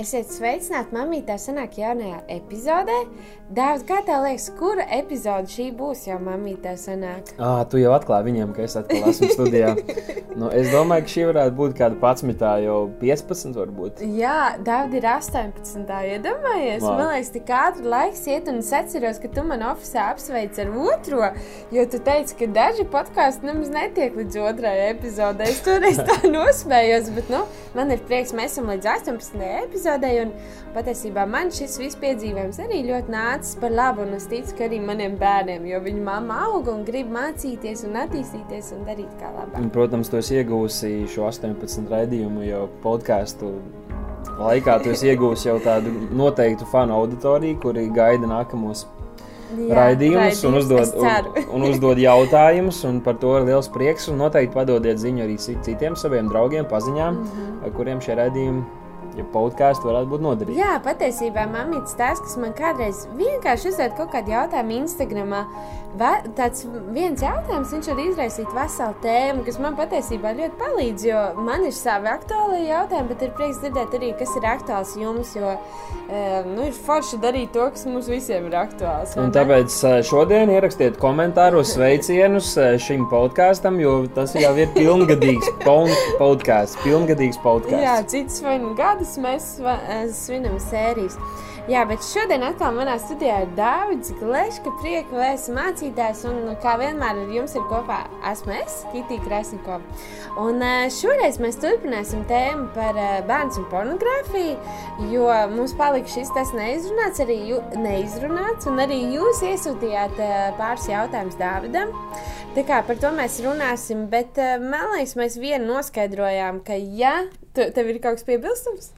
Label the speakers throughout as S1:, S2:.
S1: Esiet sveicināti, mamītā, sanāk jaunajā epizodē. Dāvāts, kā tev liekas, kura epizode šī būs jau mamītā sanāk?
S2: Ah, tu jau atklāji viņiem, ka es atkal esmu studijā. nu, es domāju, ka šī varētu būt kāda 11, jau 15 varbūt.
S1: Jā, Dāvāts ir 18. iedomājies.
S2: Vau.
S1: Man liekas, tik ātri laiks iet, un es atceros, ka tu man oficiāli apsveic ar otro, jo tu teici, ka daži podkāsti nemaz netiek līdz otrajai epizodei. Es toreiz tā nosmējos, bet nu, man ir prieks, mēs esam līdz 18. epizodei, un patiesībā man šis viss piedzīvojums arī ļoti nācis par labu, un es ticu, ka arī maniem bērniem, jo viņu mamma aug un grib mācīties un attīstīties un darīt kā labāk.
S2: Un, protams, tu esi iegūsi šo 18 raidījumu jau podkāstu. Laikā tu iegūsi jau tādu noteiktu fanu auditoriju, kuri gaida nākamos
S1: Jā,
S2: raidījumus un
S1: raidījums,
S2: uzdod,
S1: es ceru.
S2: un, un uzdod jautājumus. un Par to ir liels prieks. un Noteikti padodiet ziņu arī ci- citiem saviem draugiem, paziņām, mm. -hmm. kuriem šie raidījumi, ja podkāsti varētu būt noderīgi.
S1: Jā, patiesībā mamīts tās, kas man kādreiz vienkārši uzdod kaut kādu jautājumu Instagramā. Tāds viens jautājums, viņš var izraisīt veselu tēmu, kas man patiesībā ļoti palīdz, jo man ir savi aktuāli jautājumi, bet ir prieks dzirdēt arī, kas ir aktuāls jums, jo e, nu, ir forši darīt to, kas mums visiem ir aktuāls.
S2: Un tāpēc eh, šodien ierakstiet komentāros sveicienus eh, šim podkāstam, jo tas jau ir pilngadīgs podkāsts. Pilngadīgs
S1: Jā,
S2: podkāsts.
S1: citas svinu gadus mēs eh, svinam sērijas. Jā, bet šodien atkal manā studijā ir Dārvids Gleška, prieka vēsts mācītājs, un nu, kā vienmēr ar jums ir kopā esmu es, Kitī Krasnikova. Un šoreiz mēs turpināsim tēmu par bērnu un pornogrāfiju, jo mums palika šis tas neizrunāts, arī jū, neizrunāts, un arī jūs iesūtījāt pāris jautājumus Dāvidam. Tā kā par to mēs runāsim, bet man liekas, mēs vienu noskaidrojām, ka ja tev ir kaut kas piebilstams,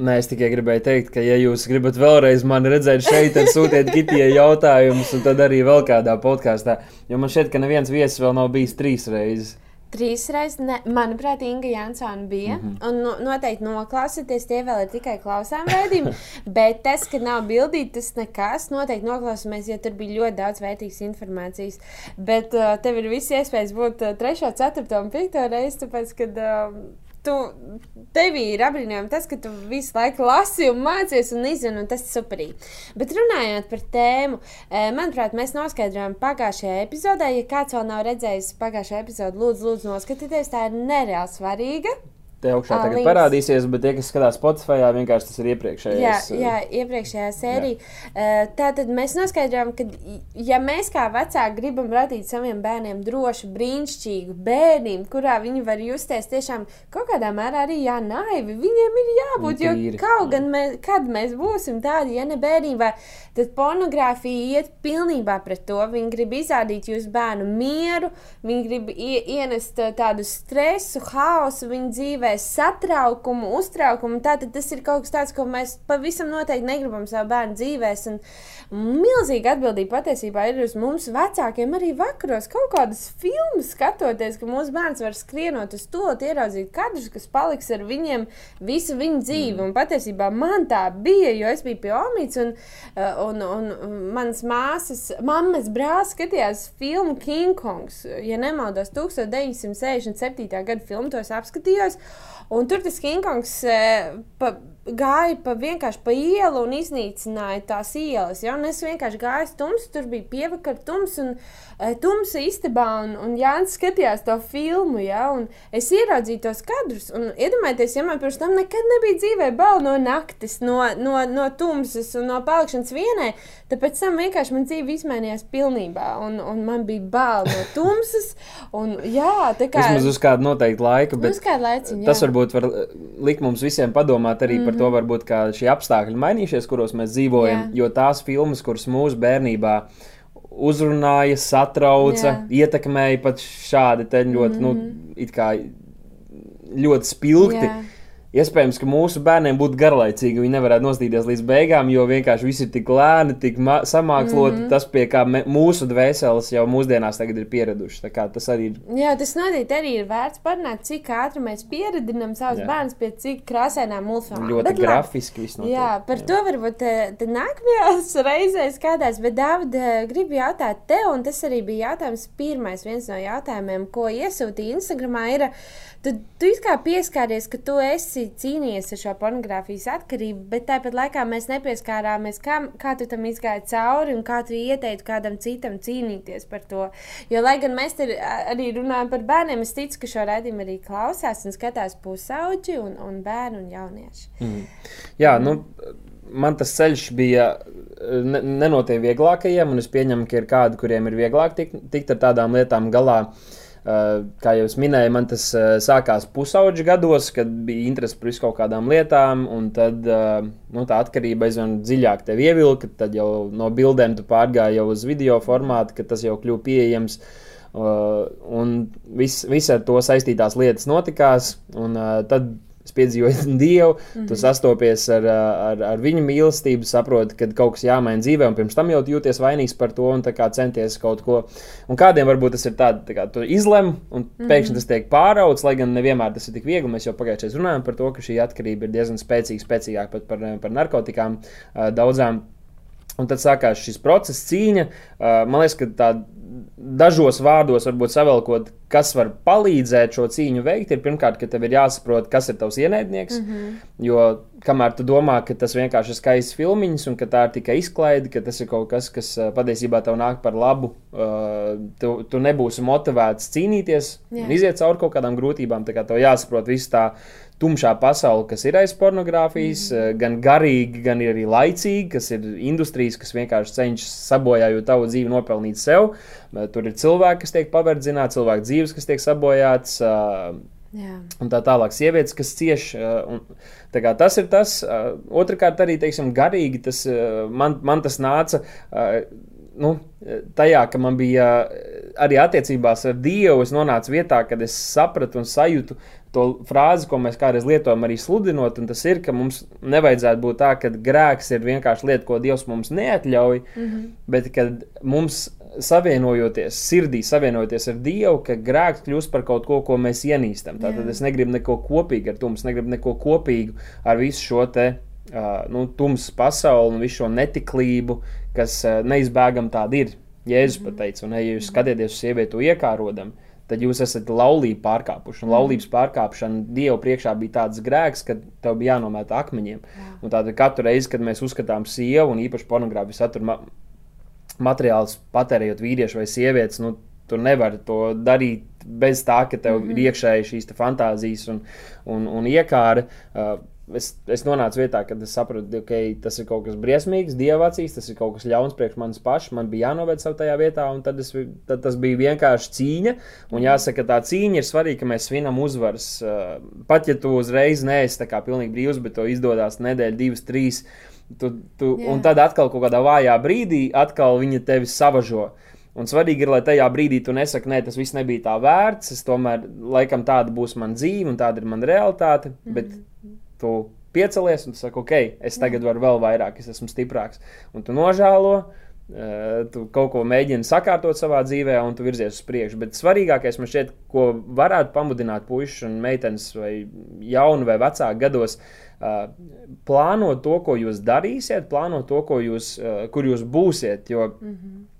S2: Nē, es tikai gribēju teikt, ka, ja jūs gribat vēlreiz mani redzēt šeit, tad sūtiet Kitijai jautājumus, un tad arī vēl kādā podkāstā. Jo man šķiet, ka neviens viesis vēl nav bijis trīs reizes.
S1: Trīs reizes, ne, manuprāt, Inga Jansona bija. Mm -hmm. Un no, noteikti noklausieties, tie vēl ir tikai klausām raidījumi. bet tas, ka nav bildīti, tas nekas. Noteikti noklausāmies, jo tur bija ļoti daudz vērtīgas informācijas. Bet uh, tev ir visi iespējas būt uh, 3, 4 un 5 reizi, tāpēc, kad. Uh, Tu, tevī ir apbrīnojami tas, ka tu visu laiku lasi un mācies un izzini, un tas ir superīgi. Bet runājot par tēmu, eh, manuprāt, mēs noskaidrojām pagājušajā epizodē. Ja kāds vēl nav redzējis pagājušajā epizodē, lūdzu, lūdzu noskatieties, tā ir nereāli svarīga.
S2: Te augšā
S1: Ā,
S2: tagad
S1: links.
S2: parādīsies, bet tie, kas skatās Spotify, vienkārši tas ir iepriekšējais.
S1: Jā, jā, iepriekšējā sērijā. Uh, Tātad mēs noskaidrojām, ka, ja mēs kā vecāki gribam radīt saviem bērniem drošu, brīnišķīgu bērnu, kurā viņi var justies tiešām kaut kādā mērā arī jā, naivi, viņiem ir jābūt. Jo kaut
S2: jā.
S1: gan mēs, kad mēs būsim tādi, ja ne bērnībā, tad pornogrāfija iet pilnībā pret to. Viņi grib izrādīt jūsu bērnu mieru, viņi grib ie, ienest tādu stresu, haosu viņa dzīvē, satraukumu, uztraukumu. Tātad tas ir kaut kas tāds, ko mēs pavisam noteikti negribam savā bērnu dzīvēs. Milzīga atbildība patiesībā ir uz mums, vecākiem, arī vakaros kaut kādas filmas skatoties, ka mūsu bērns var skrienot uz to, ieraudzīt kadrus, kas paliks ar viņiem visu viņu dzīvi. Mm. Un patiesībā man tā bija, jo es biju pie Omīts un, un, un, un manas māsas, mammas brālis skatījās filmu King Kongs. Ja nemaldos, 1967. gada filmu tos apskatījos. Un tur tas Kinkongs eh, pa, gāja pa vienkārši pa ielu un iznīcināja tās ielas. Ja? Un es vienkārši gāju tumsā, tur bija pievakar tums un e, tumsa istabā. Un, un Jānis skatījās to filmu, ja? un es ieraudzīju tos kadrus. Un iedomājieties, ja man pirms tam nekad nebija dzīvē bail no naktis, no, no, no tumsas un no palikšanas vienai, tad pēc tam vienkārši man dzīve izmainījās pilnībā. Un, un man bija bail no tumsas. Un, jā, tā kā
S2: Vismaz uz kādu noteiktu laiku, bet
S1: uz kādu laiciņu.
S2: Tas
S1: jā.
S2: varbūt var likt mums visiem padomāt arī mm -hmm. Par to, varbūt, kā šie apstākļi mainījušies, kuros mēs dzīvojam.
S1: Jā.
S2: Jo tās filmas, kuras mūsu bērnībā uzrunāja, satrauca,
S1: Jā.
S2: ietekmēja pat šādi ļoti, mm -hmm. nu, it kā ļoti spilgti.
S1: Jā.
S2: Iespējams, ka mūsu bērniem būtu garlaicīgi, viņi nevarētu nostīties līdz beigām, jo vienkārši viss ir tik lēni, tik samāksloti. Mm. -hmm. Tas, pie kā me, mūsu dvēseles jau mūsdienās ir kā Tas arī ir
S1: Jā, tas noteikti arī ir vērts parunāt, cik ātri mēs pieredzinām savus
S2: Jā.
S1: bērnus pie cik krāsainām multfilmām.
S2: ļoti
S1: Bet
S2: grafiski. viss notiek.
S1: Jā, par jā. to varbūt eh, tad nākamajās reizēs kādās, bet Dāvid, gribu jautāt tev, un tas arī bija jautājums pirmais, viens no jautājumiem, ko iesūtīja Instagramā, ir, tu, tu kā pieskāries, ka tu esi cīnījies ar šo pornogrāfijas atkarību, bet tāpat laikā mēs nepieskārāmies, kā, kā tu tam izgāji cauri un kā tu ieteiktu kādam citam cīnīties par to. Jo, lai gan mēs arī runājam par bērniem, es ticu, ka šo raidījumu arī klausās un skatās pusauģi un, un bērni un jaunieši. Mm.
S2: Jā, nu man tas ceļš bija ne, nenotiek vieglākajiem, un es pieņemu, ka ir kādi, kuriem ir vieglāk tikt, tikt ar tādām lietām galā. Uh, kā jau minēju, man tas uh, sākās pusauģa gados, kad bija interese par visu kaut kādām lietām, un tad uh, nu, tā atkarība aizvien dziļāk tev ievilka. Tad jau no bildēm tu pārgāji jau uz video formātu, kad tas jau kļuva pieejams. Uh, un viss vis ar to saistītās lietas notikās. Un, uh, tad es piedzīvoju Dievu, mm -hmm. tu sastopies ar, ar, ar viņa mīlestību, saproti, ka kaut kas jāmaina dzīvē, un pirms tam jau jūties vainīgs par to un centies kaut ko. Un kādiem varbūt tas ir tāds, tā kā tu izlem, un pēkšņi mm -hmm. tas tiek pāraudzis, lai gan nevienmēr tas ir tik viegli. Mēs jau pagājušajā runājām par to, ka šī atkarība ir diezgan spēcīga, spēcīgāka pat par, par narkotikām daudzām. Un tad sākās šis process, cīņa. Man liekas, ka tā dažos vārdos, varbūt savelkot, kas var palīdzēt šo cīņu veikt, ir pirmkārt, ka tev ir jāsaprot, kas ir tavs ienaidnieks. Mm -hmm. Jo kamēr tu domā, ka tas vienkārši ir skaists filmiņš un ka tā ir tikai izklaide, ka tas ir kaut kas, kas patiesībā tev nāk par labu, uh, tu, tu nebūsi motivēts cīnīties yeah. un iziet cauri kaut kādām grūtībām. Tā kā tev jāsaprot viss tā tumšā pasaule, kas ir aiz pornogrāfijas, mm. gan garīgi, gan arī laicīgi, kas ir industrijas, kas vienkārši cenšas sabojājot tavu dzīvi, nopelnīt sev. Tur ir cilvēki, kas tiek paverdzināti, cilvēku dzīves, kas tiek sabojāts. Jā. Un tā tālāk, sievietes, kas cieš. Un, tas ir tas. Otrakārt, arī teiksim, garīgi tas, man, man tas nāca nu, tajā, ka man bija arī attiecībās ar Dievu, es nonācu vietā, kad es sapratu un sajūtu to frāzi, ko mēs kādreiz lietojam arī sludinot, un tas ir, ka mums nevajadzētu būt tā, ka grēks ir vienkārši lieta, ko Dievs mums neatļauj, mm -hmm. bet kad mums savienojoties, sirdī savienojoties ar Dievu, ka grēks kļūst par kaut ko, ko mēs ienīstam. Tātad es negribu neko kopīgu ar to, es negribu neko kopīgu ar visu šo te. Uh, nu, tumsu pasauli un visu šo netiklību, kas uh, neizbēgami tāda ir. Jēzus mm -hmm. pateica, un, ja jūs skatieties uz sievieti, iekārodam, uh, tad jūs esat laulību pārkāpuši. Un mm. laulības pārkāpšana Dieva priekšā bija tāds grēks, ka tev bija jānomēta akmeņiem. Jā. Un tātad katru reizi, kad mēs uzskatām sievu un īpaši pornogrāfiju saturu ma materiālus patērējot vīriešu vai sievietes, nu, tu nevari to darīt bez tā, ka tev mm -hmm. ir iekšēji šīs fantāzijas un, un, un iekāra. Uh, es, es nonācu vietā, kad es sapratu, ka okay, tas ir kaut kas briesmīgs, dievacīs, tas ir kaut kas ļauns priekš manis pašs. Man bija jānoved sev tajā vietā, un tad, es, tad tas bija vienkārši cīņa. Un jāsaka, tā cīņa ir svarīga, ka mēs svinam uzvaras. Uh, pat ja tu uzreiz neesi pilnīgi brīvs, bet to izdodas nedēļa, divas, trīs. Tu, tu, yeah. un tad atkal kaut kādā vājā brīdī, atkal viņa tevi savažo. Un svarīgi ir, lai tajā brīdī tu nesaki, nē, tas viss nebija tā vērts. Es tomēr, laikam, tāda būs mana dzīve un tāda ir mana realitāte. Mm -hmm. Bet tu piecelies un saki, ok, es tagad varu vēl vairāk, es esmu stiprāks. Un tu nožēlo, uh, tu kaut ko mēģini sakārtot savā dzīvē, un tu virzies uz priekšu. Bet svarīgākais man šķiet, ko varētu pamudināt puikas un meitenes, vai jaunu vai vecāku gados, uh, plānot to, ko jūs darīsiet, plānot to, jūs, uh, kur jūs būsiet. Jo, mm -hmm Eh,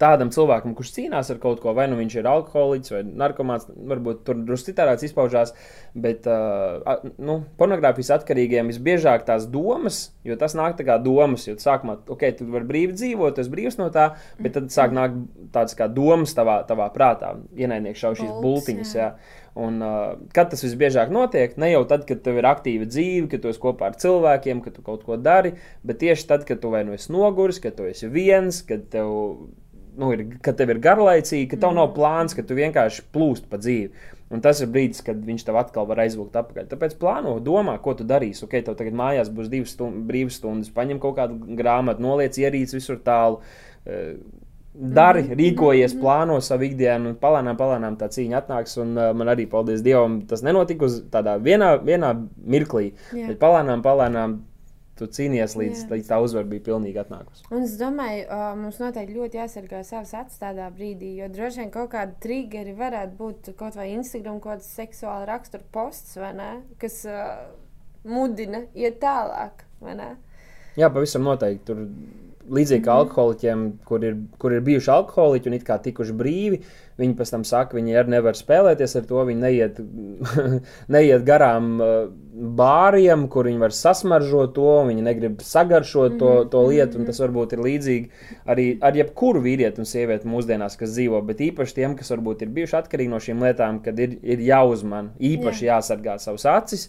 S2: tādam cilvēkam, kurš cīnās ar kaut ko, vai nu viņš ir alkoholiķis vai narkomāns, varbūt tur drusku citādāk izpaužās, bet uh, nu, pornogrāfijas atkarīgiem visbiežāk tās domas, jo tas nāk tā kā domas, jo sākumā, ok, tu vari brīvi dzīvot, tas brīvs no tā, bet tad sāk nākt tādas kā domas tavā, tavā prātā, ienaidnieks šau šīs bultiņas. Jā. Jā. Un, uh, kad tas visbiežāk notiek, ne jau tad, kad tev ir aktīva dzīve, kad tu esi kopā ar cilvēkiem, kad tu kaut ko dari, bet tieši tad, kad tu vai nu esi noguris, kad tu esi viens, kad tev, nu, ir, kad tev ir garlaicīgi, ka tev nav plāns, ka tu vienkārši plūst pa dzīvi. Un tas ir brīdis, kad viņš tev atkal var aizvilkt atpakaļ. Tāpēc plāno, domā, ko tu darīsi. Ok, tev tagad mājās būs divas stund, brīvas stundas, paņem kaut kādu grāmatu, noliec ierīci visur tālu. Uh, dari, mhm. rīkojies, mhm. plāno savu ikdienu, un palēnām, palēnām tā cīņa atnāks. Un, uh, man arī, paldies Dievam, tas nenotika uz tādā vienā, vienā mirklī, Jā. bet palēnām, palēnām. Tu cīnījies līdz, Jā. līdz tā uzvara bija pilnīgi atnākusi.
S1: Un es domāju, uh, mums noteikti ļoti jāsargā savas acis tādā brīdī, jo droši vien kaut kādi triggeri varētu būt kaut vai Instagram, kaut kāds seksuāla rakstura posts, ne, kas uh, mudina iet tālāk.
S2: Jā, pavisam noteikti. Tur līdzīgi kā mhm. alkoholiķiem, kur ir, kur ir bijuši alkoholiķi un it kā tikuši brīvi, viņi pēc tam saka, viņi arī nevar spēlēties ar to, viņi neiet, neiet garām uh, bāriem, kur viņi var sasmaržot to, viņi negrib sagaršot to,
S1: Mhm,
S2: to lietu, un tas varbūt ir līdzīgi arī ar jebkuru vīrieti un sievieti mūsdienās, kas dzīvo, bet īpaši tiem, kas varbūt ir bijuši atkarīgi no šīm lietām, kad ir, ir jāuzman, īpaši jāsargā savas acis.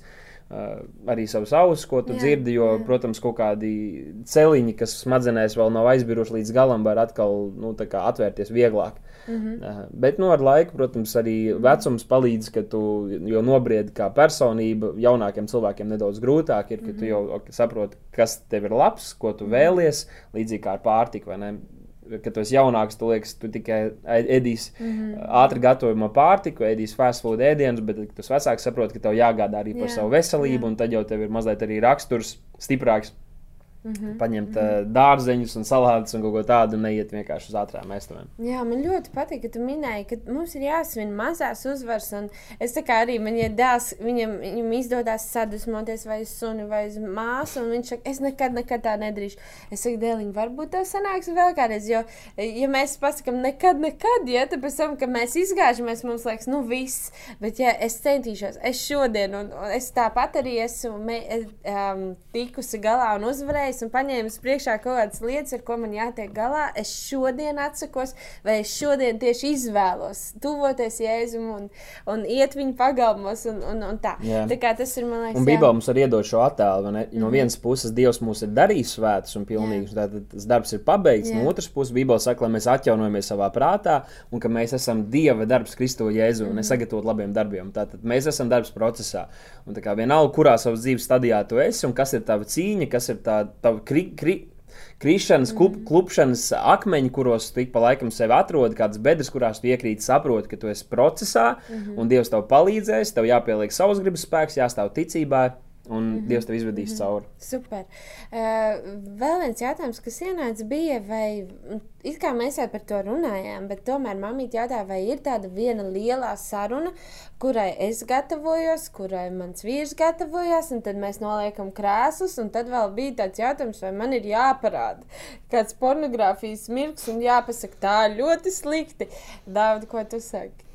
S2: Uh, arī savus ausis, ko tu
S1: Jā,
S2: dzirdi, jo,
S1: jā.
S2: protams, kaut kādi celiņi, kas smadzenēs vēl nav aizbiruši līdz galam, var atkal nu, atvērties vieglāk.
S1: Mhm.
S2: Mm -hmm. Bet nu, ar laiku, protams, arī vecums palīdz, ka tu jau nobriedi kā personība. Jaunākiem cilvēkiem nedaudz grūtāk ir, ka tu jau ok, saproti, kas tev ir labs, ko tu vēlies, līdzīgi kā ar pārtiku. Kad tu esi jaunāks, tu liekas, tu tikai ēdīsi mm -hmm. ātri gatavojumu pārtiku, ēdīsi fast food ēdienus, bet, esi vecāks, saproti, ka tev jāgādā arī par
S1: Jā,
S2: savu veselību,
S1: jā.
S2: un tad jau tev ir mazliet arī raksturs stiprāks. Mm -hmm. Paņemt mm -hmm. dārzeņus un salātus un kaut ko tādu, un neiet vienkārši uz ātrām mēsturiem.
S1: Jā, man ļoti patīk, ka tu minēji, ka mums ir jāsvin mazās uzvaras. un Es tā kā arī man ir dēls, viņam, viņam izdodas sadusmoties vai uz suni vai uz māsu, un viņš saka, es nekad, nekad tā nedarīšu. Es saku, dēliņ, varbūt tas sanāks vēl kādreiz, jo, ja mēs pasakām, nekad, nekad, ja tad pēc tam, kad mēs izgāžamies, mums liekas, nu viss, bet ja es centīšos, es šodien, un, un es tāpat arī esmu me, um, tikusi galā un uzvarējusi un paņēmusi priekšā kaut kādas lietas, ar ko man jātiek galā, es šodien atsakos, vai es šodien tieši izvēlos tuvoties Jēzum un, un iet viņa pagalmos un, un, un tā.
S2: Jā.
S1: Tā kā tas ir, man liekas,
S2: Un. Bībelē mums arī iedod šo attēlu. vai ne? No vienas puses, Dievs mūs ir darījis svētus un pilnīgus, tad tas darbs ir pabeigts.
S1: Jā.
S2: No otras puses, Bībelē saka, lai mēs atjaunojamies savā prātā un ka mēs esam Dieva darbs Kristu Jēzu un nesagatavot labiem darbiem. Tātad mēs esam darbs procesā. Un tā kā vienalga, kurā savas dzīves stadijā tu esi un kas ir tava cīņa, kas ir tā tava kri, kri, Krišanas, klub, klupšanas akmeņi, kuros tu pa laikam sevi atrodi, kādas bedres, kurās tu iekrīti, saproti, ka tu esi procesā, mm -hmm. un Dievs tev palīdzēs, tev jāpieliek savas gribas spēks, jāstāv ticībā, un mm -hmm. Dievs tev izvedīs mm -hmm. cauri.
S1: Super. Uh, vēl viens jautājums, kas ienāca, bija, vai it kā mēs jau par to runājām, bet tomēr mamīte jautāja, vai ir tāda viena lielā saruna, kurai es gatavojos, kurai mans vīrs gatavojās, un tad mēs noliekam krēslus, un tad vēl bija tāds jautājums, vai man ir jāparāda kāds pornogrāfijas mirks un jāpasaka tā ļoti slikti. Dāvid, ko tu saki?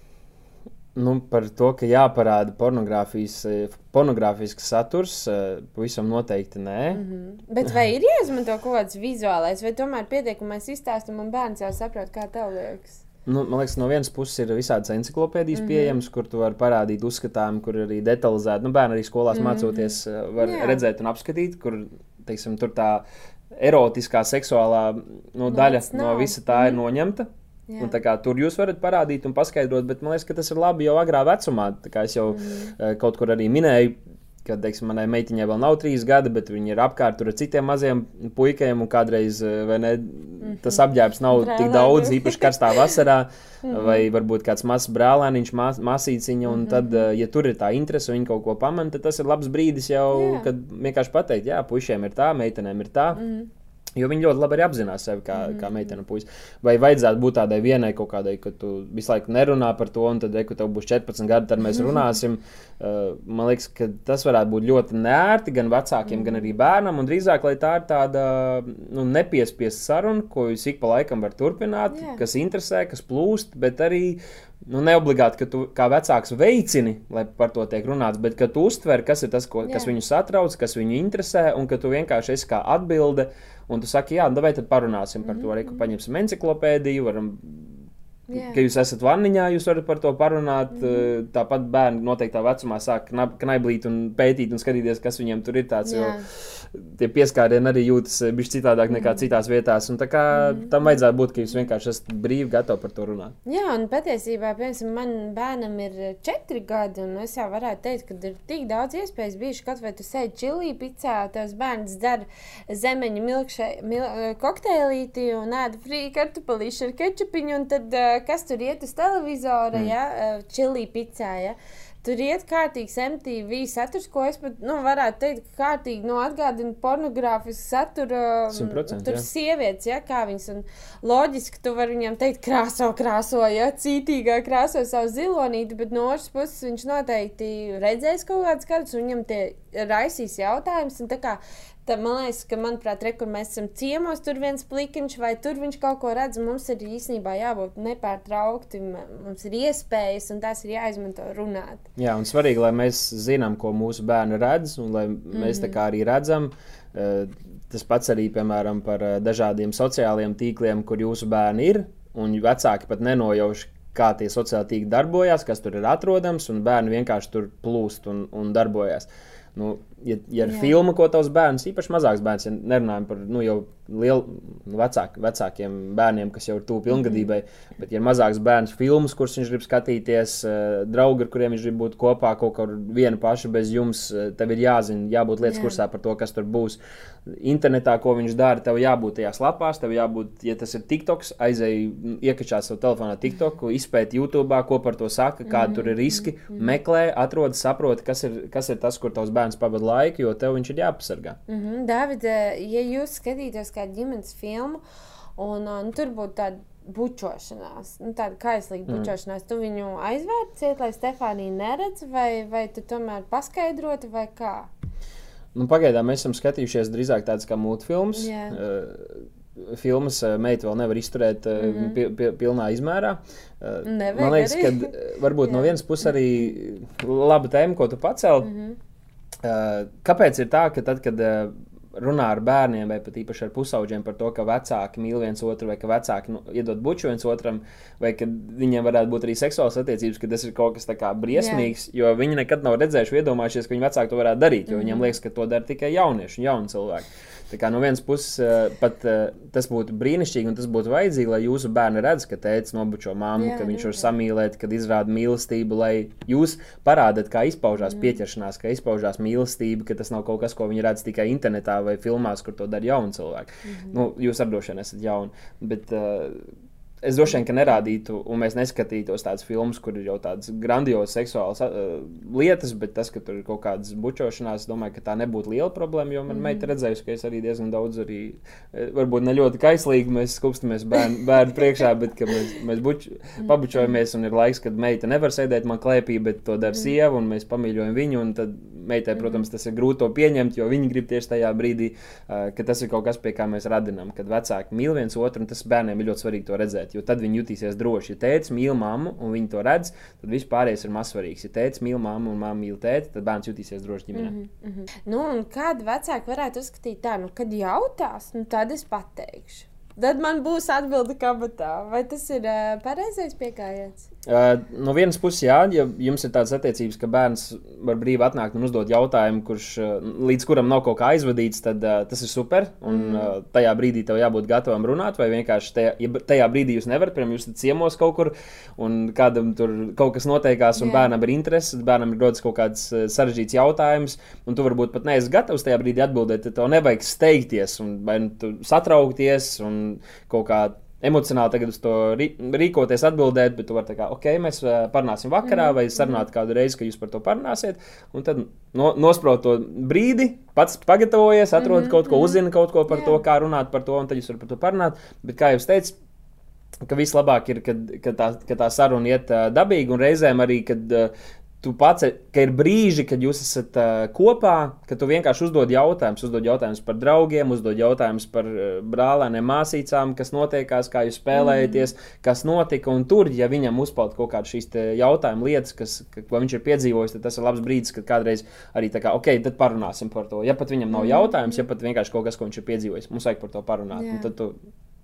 S2: Nu, par to, ka jāparāda pornogrāfijas, eh, pornogrāfisks saturs, eh, pavisam noteikti nē. Mm -hmm.
S1: Bet vai ir jāizmanto kaut kāds vizuālais, vai tomēr pietiek, ka mēs izstāstām un bērns jau saprot, kā tev liekas?
S2: Nu, man liekas, no vienas puses ir visādas encyklopēdijas mm -hmm. pieejamas, kur tu vari parādīt uzskatām, kur arī detalizēti. Nu, bērni arī skolās mm -hmm. mācoties, eh, var
S1: Jā.
S2: Redzēt un apskatīt, kur teiksim, tur tā erotiskā, seksuālā nu, daļa
S1: Vairs
S2: no
S1: nav.
S2: visa tā ir noņemta. Un, kā, tur jūs varat parādīt un paskaidrot, bet man liekas, ka tas ir labi jau agrā vecumā. Es jau mm. kaut kur arī minēju, ka teiksim, manai meitiņai vēl nav trīs gadi, bet viņi ir apkārt ar citiem maziem puikiem. Kādreiz eh, ne, tas apģērbs nav
S1: Brālēni.
S2: tik daudz, īpaši karstā vasarā, vai varbūt kāds mazs brālēniņš, mas, masīciņa. Un tad, eh, ja tur ir tā interese, un viņi kaut ko pamana, tad tas ir labs brīdis jau,
S1: Jā.
S2: kad vienkārši pateikt, jā, puišiem ir tā, meitenēm ir tā. Mm. Jo viņi ļoti labi arī apzinās sevi kā, mm. kā meitene un puisis. Vai vajadzētu būt tādai vienai kaut kādai, ka tu visu laiku nerunā par to, un tad, re, kad tev būs 14 gadi, tad mēs runāsim. Uh, man liekas, ka tas varētu būt ļoti nērti gan vecākiem, mm. gan arī bērnam. Un drīzāk, lai tā ir tāda nu, nepiespiesta saruna, ko jūs ik pa laikam varat turpināt,
S1: Jā.
S2: kas interesē, kas plūst, bet arī. Nu, neobligāti, ka tu kā vecāks veicini, lai par to tiek runāts, bet ka tu uztver, kas ir tas, ko, kas viņu satrauc, kas viņu interesē, un ka tu vienkārši esi kā atbilde. Un tu saki, jā, nu, vai tad parunāsim par to, arī
S1: Mhm.
S2: paņemsim encyklopēdiju, varam
S1: Jā.
S2: Ka jūs esat vaniņā, jūs varat par to parunāt. Mm. Tāpat bērni noteiktā vecumā sāk kna- knaiblīt un pētīt un skatīties, kas viņiem tur ir tāds.
S1: Jā.
S2: tie pieskārieni arī jūtas bišķi citādāk nekā
S1: Mhm.
S2: citās vietās. Un tā kā tam vajadzētu būt, ka jūs vienkārši esat brīvi gatavi par to runāt.
S1: Jā, un patiesībā, piemēram, man bērnam ir četri gadi, un es jau varētu teikt, ka ir tik daudz iespējas bijuši, kaut vai tu sēdi čilī picā, tavs bērns dara zemeņu milkšē, mil, eh, kokteilīti un ēda frī kartupelīšu ar kečupiņu, un tad eh, kas tur iet uz televizora, mm. ja, eh, čilī picā, ja. Tur iet kārtīgs MTV saturs, ko es pat, nu, varētu teikt, ka kārtīgi, nu, atgādina pornogrāfisku saturu.
S2: 100%,
S1: Tur
S2: jā.
S1: sievietes, ja, kā viņas, un loģiski tu vari viņam teikt, krāso, krāso, ja, cītīgā krāso savu zilonīti, bet no otras puses viņš noteikti redzēs kaut kādas kartas, un viņam tie raisīs jautājums, un tā kā Tad man liekas, ka, manuprāt, re, kur mēs esam ciemos, tur viens plikiņš, vai tur viņš kaut ko redz. Mums ir īstenībā jābūt nepārtraukti, mums ir iespējas, un tās ir jāizmanto runāt.
S2: Jā, un svarīgi, lai mēs zinām, ko mūsu bērni redz, un lai mēs tā kā arī redzam. Uh, tas pats arī, piemēram, par uh, dažādiem sociālajiem tīkliem, kur jūsu bērni ir, un vecāki pat nenojauš, kā tie sociāli tīkli darbojas, kas tur ir atrodams, un bērni vienkārši tur plūst un, un darbojas. Nu, ja, ja ir filma, ko tavs bērns, īpaši mazāks bērns, ja nerunājam par nu, jau lielu, nu, vecāk, vecākiem bērniem, kas jau ir tuvu pilngadībai, bet, ja ir mazāks bērns, filmas, kuras viņš grib skatīties, eh, draugi, ar kuriem viņš grib būt kopā, kaut kur viena paša bez jums, eh, tev ir jāzina, jābūt lietas Jā. kursā par to, kas tur būs. Internetā, ko viņš dara, tev jābūt tajās lapās, tev jābūt, ja tas ir TikToks, aizēj, iekačā savu telefonā TikToku, izpēt YouTube, ko par to saka, kādi -hmm. tur ir riski, mm -hmm. meklē, atrod, saproti, kas ir, kas ir tas, kur tavs bērns pavada laiku, jo tev viņš ir jāpasargā.
S1: Mm -hmm. David, ja jūs skatītos kādu ģimenes filmu, un nu, tur būtu tāda bučošanās, nu, tāda kaislīga mm. bučošanās, tu viņu aizvērti, lai Stefānija neredz, vai, vai tu tomēr paskaidroti, vai kā?
S2: Nu, pagaidām mēs esam skatījušies drīzāk tādas kā multfilmas. Yeah. Uh, filmas meita vēl nevar izturēt mm -hmm. pi, pi, pilnā izmērā.
S1: Nevajag
S2: Man liekas, ka varbūt no vienas puses arī laba tēma, ko tu pacēli. Mm -hmm. Kāpēc ir tā, ka tad, kad runā ar bērniem, vai pat īpaši ar pusauģiem par to, ka vecāki mīl viens otru, vai ka vecāki nu, iedod buču viens otram, vai ka viņiem varētu būt arī seksuāls attiecības, ka tas ir kaut kas tāds briesmīgs, Jā. jo viņi nekad nav redzējuši, iedomājušies, ka viņu vecāki to varētu darīt, jo mm. viņiem liekas, ka to dara tikai jaunieši un jauni cilvēki. Tā kā no vienas puses uh, pat, uh, tas būtu brīnišķīgi un tas būtu vajadzīgi, lai jūsu bērni redz, ka tēvs nobučo mammu, jā, ka viņš var samīlēt, kad izrāda mīlestību, lai jūs parādāt, kā izpaužās mm. pieķeršanās, kā izpaužās mīlestība, ka tas nav kaut kas, ko viņi redz tikai internetā vai filmās, kur to dara jauni cilvēki. Mm -hmm. nu, jūs ar vien esat jauni. Bet, uh, Es droši vien nerādītu, un mēs neskatītos tādas filmas, kur ir jau tādas grandiozas seksuālas uh, lietas, bet tas, ka tur ir kaut kādas bučošanās, es domāju, ka tā nebūtu liela problēma. Jo man mm. meita redzējusi, ka es arī diezgan daudz, arī, eh, varbūt ne ļoti kaislīgi mēs skupstamies bērnu, bērnu priekšā, bet mēs, mēs buč, mm. pabučojamies, un ir laiks, kad meita nevar sēdēt man klēpī, bet to dara mm. sieva, un mēs pamīļojam viņu. Tad meitai, protams, tas ir grūti to pieņemt, jo viņi grib tieši tajā brīdī, uh, ka tas ir kaut kas, pie kā mēs radinām, kad vecāki mīl viens otru, un tas bērniem ir ļoti svarīgi to redzēt jo tad viņi jutīsies droši. Ja tēvs mīl mammu un viņi to redz, tad viss pārējais ir mazsvarīgs. Ja tēvs mīl mammu un mamma mīl tēti, tad bērns jutīsies droši ģimenē. Mm
S1: -hmm. nu, kāda vecāka varētu uzskatīt tā, nu, kad jautās, nu, tad es pateikšu. Tad man būs atbilde kabatā. Vai tas ir uh, pareizais pieejams?
S2: Uh, no vienas puses, jā, ja jums ir tādas attiecības, ka bērns var brīvi atnākt un uzdot jautājumu, kurš uh, līdz kuram nav kaut kā aizvadīts, tad uh, tas ir super. Un uh, tajā brīdī tev jābūt gatavam runāt, vai vienkārši tajā, ja tajā brīdī jūs nevarat, piemēram, jūs ciemos kaut kur un kādam tur kaut kas notiekās, un yeah. bērnam ir interesi, bērnam ir rodas kaut kāds uh, sarežģīts jautājums, un tu varbūt pat neesi gatavs tajā brīdī atbildēt, tad tev nevajag steigties un nu satraukties un kaut kā emocionāli tagad uz to rīkoties, atbildēt, bet tu vari teikt, ok, mēs parunāsim vakarā, vai sarunāt kādu reizi, ka jūs par to parunāsiet. Un tad no, nosprāst to brīdi, pats pagatavojies, atrod mm -hmm, kaut ko, uzzini kaut ko par yeah. to, kā runāt par to, un tad jūs varat par to parunāt. Bet, kā jau teicu, ka vislabāk ir, kad, kad, tā, kad tā saruna iet uh, dabīgi, un reizēm arī, kad uh, tu pats, ka ir brīži, kad jūs esat uh, kopā, kad tu vienkārši uzdod jautājumus, uzdod jautājumus par draugiem, uzdod jautājumus par uh, brālēniem, māsīcām, kas notiekās, kā jūs spēlējaties, mm. kas notika. Un tur, ja viņam uzpeld kaut kādas šīs jautājumu lietas, kas, ko viņš ir piedzīvojis, tad tas ir labs brīdis, kad kādreiz arī tā kā, ok, tad parunāsim par to. Ja pat viņam nav mm. jautājums, ja pat vienkārši kaut kas, ko viņš ir piedzīvojis, mums vajag par to parunāt. Tu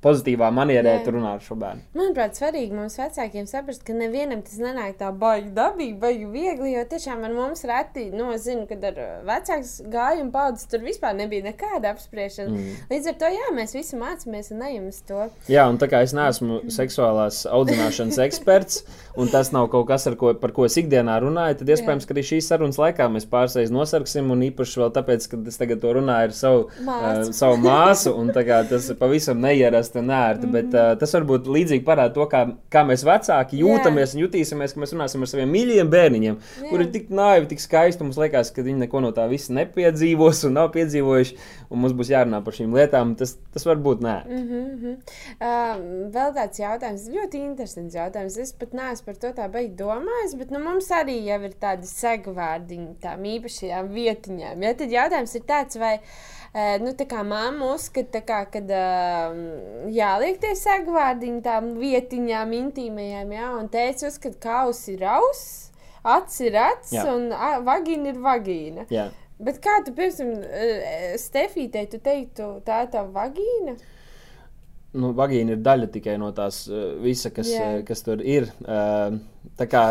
S2: pozitīvā manierē runā ar šo bērnu.
S1: Manuprāt, svarīgi mums vecākiem saprast, ka nevienam tas nenāk tā baigi dabīgi, baigi viegli, jo tiešām ar mums reti, nu, es zinu, kad ar vecāks gājumu paudzes tur vispār nebija nekāda apspriešana. Mm. Līdz ar to, jā, mēs visi mācāmies un ejam uz to.
S2: Jā, un tā kā es neesmu seksuālās audzināšanas eksperts, un tas nav kaut kas, ko, par ko es ikdienā runāju, tad iespējams, ka arī šīs sarunas laikā mēs pārsteigts nosarksim, un īpaši vēl tāpēc, ka es tagad to runāju ar savu, uh, savu māsu, un tā kā tas pavisam neierast saprastu un ērti. Mm -hmm. Bet uh, tas varbūt līdzīgi parāda to, kā, kā mēs vecāki jūtamies yeah. un jutīsimies, ka mēs runāsim ar saviem mīļajiem bērniņiem, yeah. kuri ir tik naivi, tik skaisti. Mums liekas, ka viņi neko no tā visa nepiedzīvos un nav piedzīvojuši. Un mums būs jārunā par šīm lietām. Tas, tas var būt nē.
S1: Mm -hmm. uh, vēl tāds jautājums, ļoti interesants jautājums. Es pat neesmu par to tā beigts domājis, bet nu, mums arī jau ir tādi segvārdiņi tām īpašajām vietiņām. Ja? Tad jautājums ir tāds, vai nu, tā kā mamma uzskata, ka uh, jāliek tie segvārdiņi tām vietiņām, intīmajām, ja? un teica, uzskata, ka aus ir aus, acis ir acis
S2: Jā.
S1: un a, vagīna ir vagīna.
S2: Jā.
S1: Bet kā tu, piemēram, Stefītei, tu teiktu, tā ir tā vagīna?
S2: Nu, vagīna ir daļa tikai no tās visa, kas,
S1: Jā.
S2: uh, kas tur ir. Tā kā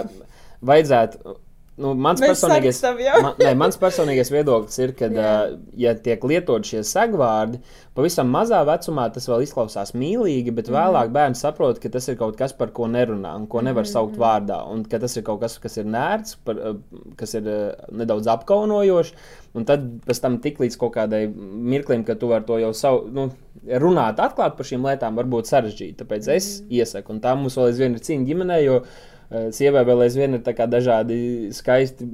S2: vajadzētu. Nu, mans,
S1: Mēs
S2: personīgais, man, ne, mans personīgais viedoklis ir, ka, uh, ja tiek lietot šie segvārdi, pavisam mazā vecumā tas vēl izklausās mīlīgi, bet
S1: Mhm.
S2: vēlāk bērns saprot, ka tas ir kaut kas, par ko nerunā un ko nevar
S1: Mhm,
S2: saukt vārdā. Un ka tas ir kaut kas, kas ir nērts, par, kas ir uh, nedaudz apkaunojošs. Un tad pēc tam tik līdz kaut kādai mirklim, ka tu vari to jau savu, nu, runāt, atklāt par šīm lietām, var būt sarežģīti. Tāpēc es iesaku, un tā mums vēl aizvien ir cīņa ģimenē, jo uh, sievai vēl aizvien ir dažādi skaisti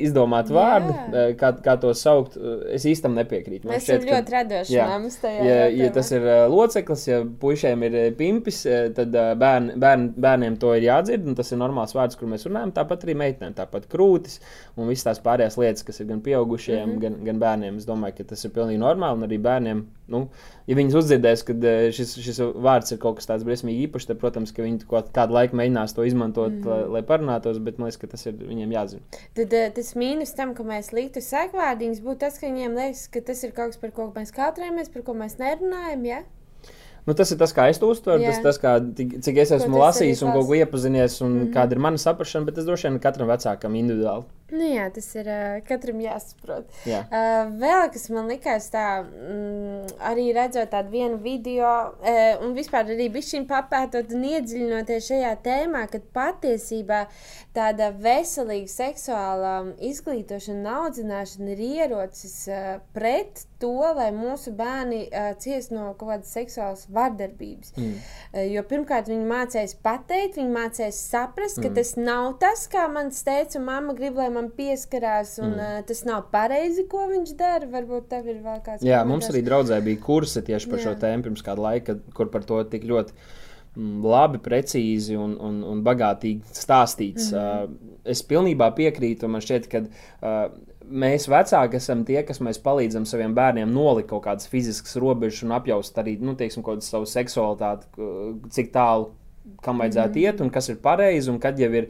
S2: izdomāti
S1: Jā.
S2: vārdi, uh, kā, kā to saukt. Uh, Es īstam nepiekrītu.
S1: Mēs esam
S2: šķiet, ka-
S1: ļoti radoši
S2: jā.
S1: tajā.
S2: Ja, ja tas ir loceklis, ja puišiem ir pimpis, tad bērn, bērn, bērniem to ir jādzird. Tas ir normāls vārds, kur mēs runājam. Tāpat arī meitenēm, tāpat krūtis un visas tās pārējās lietas, kas ir gan pieaugušajiem, mm -hmm. gan, gan bērniem. Es domāju, ka tas ir pilnīgi normāli. Un arī bērniem, nu, ja viņi uzdzirdēs, ka uh, šis, šis vārds ir kaut kas tāds briesmīgi īpašs, tad, protams, ka viņi kaut kādu laiku mēģinās to izmantot, mm lai, lai parunātos. Bet man liekas, ka tas ir viņiem jāzina.
S1: Tad uh, tas mīnus tam, ka mēs liktu sekvārdiņus, būtu tas, ka viņiem liekas, ka tas ir kaut kas, par ko mēs kautrējamies, par ko mēs nerunājam. Ja?
S2: Nu, tas ir tas, kā es to uztveru.
S1: Jā.
S2: Tas, tas kā, cik es esmu lasījis un ko iepazinies, un mm -hmm. kāda ir mana saprāšana, bet tas droši vien katram vecākam individuāli.
S1: Nu, jā, tas ir uh, katram jāsaprot.
S2: Jā.
S1: Uh, vēl kas man likās, tā mm, arī redzot tādu vienu video, uh, un vispār arī bišķiņu papētot un iedziļinoties šajā tēmā, kad patiesībā tāda veselīga seksuālā izglītošana un audzināšana ir ierocis uh, pret to, lai mūsu bērni uh, ciest no kaut kādas seksuālas vardarbības.
S2: Mm.
S1: Uh, jo pirmkārt, viņi mācīs pateikt, viņi mācīs saprast, ka mm. tas nav tas, kā man teica, mamma grib, lai man pieskarās, un mm. uh, tas nav pareizi, ko viņš dara. Varbūt tev ir vēl kāds
S2: Jā, mums arī draudzē bija kursi tieši par Jā. šo tēmu pirms kāda laika, kur par to tik ļoti mm, labi, precīzi un, un, un bagātīgi stāstīts. Mm -hmm. uh, es pilnībā piekrītu, man šķiet, ka uh, mēs vecāki esam tie, kas palīdzam saviem bērniem nolikt kaut kādas fiziskas robežas un apjaust arī, nu, teiksim, savu seksualitāti, cik tālu kam vajadzētu mm -hmm. iet un kas ir pareizi un kad jau ir.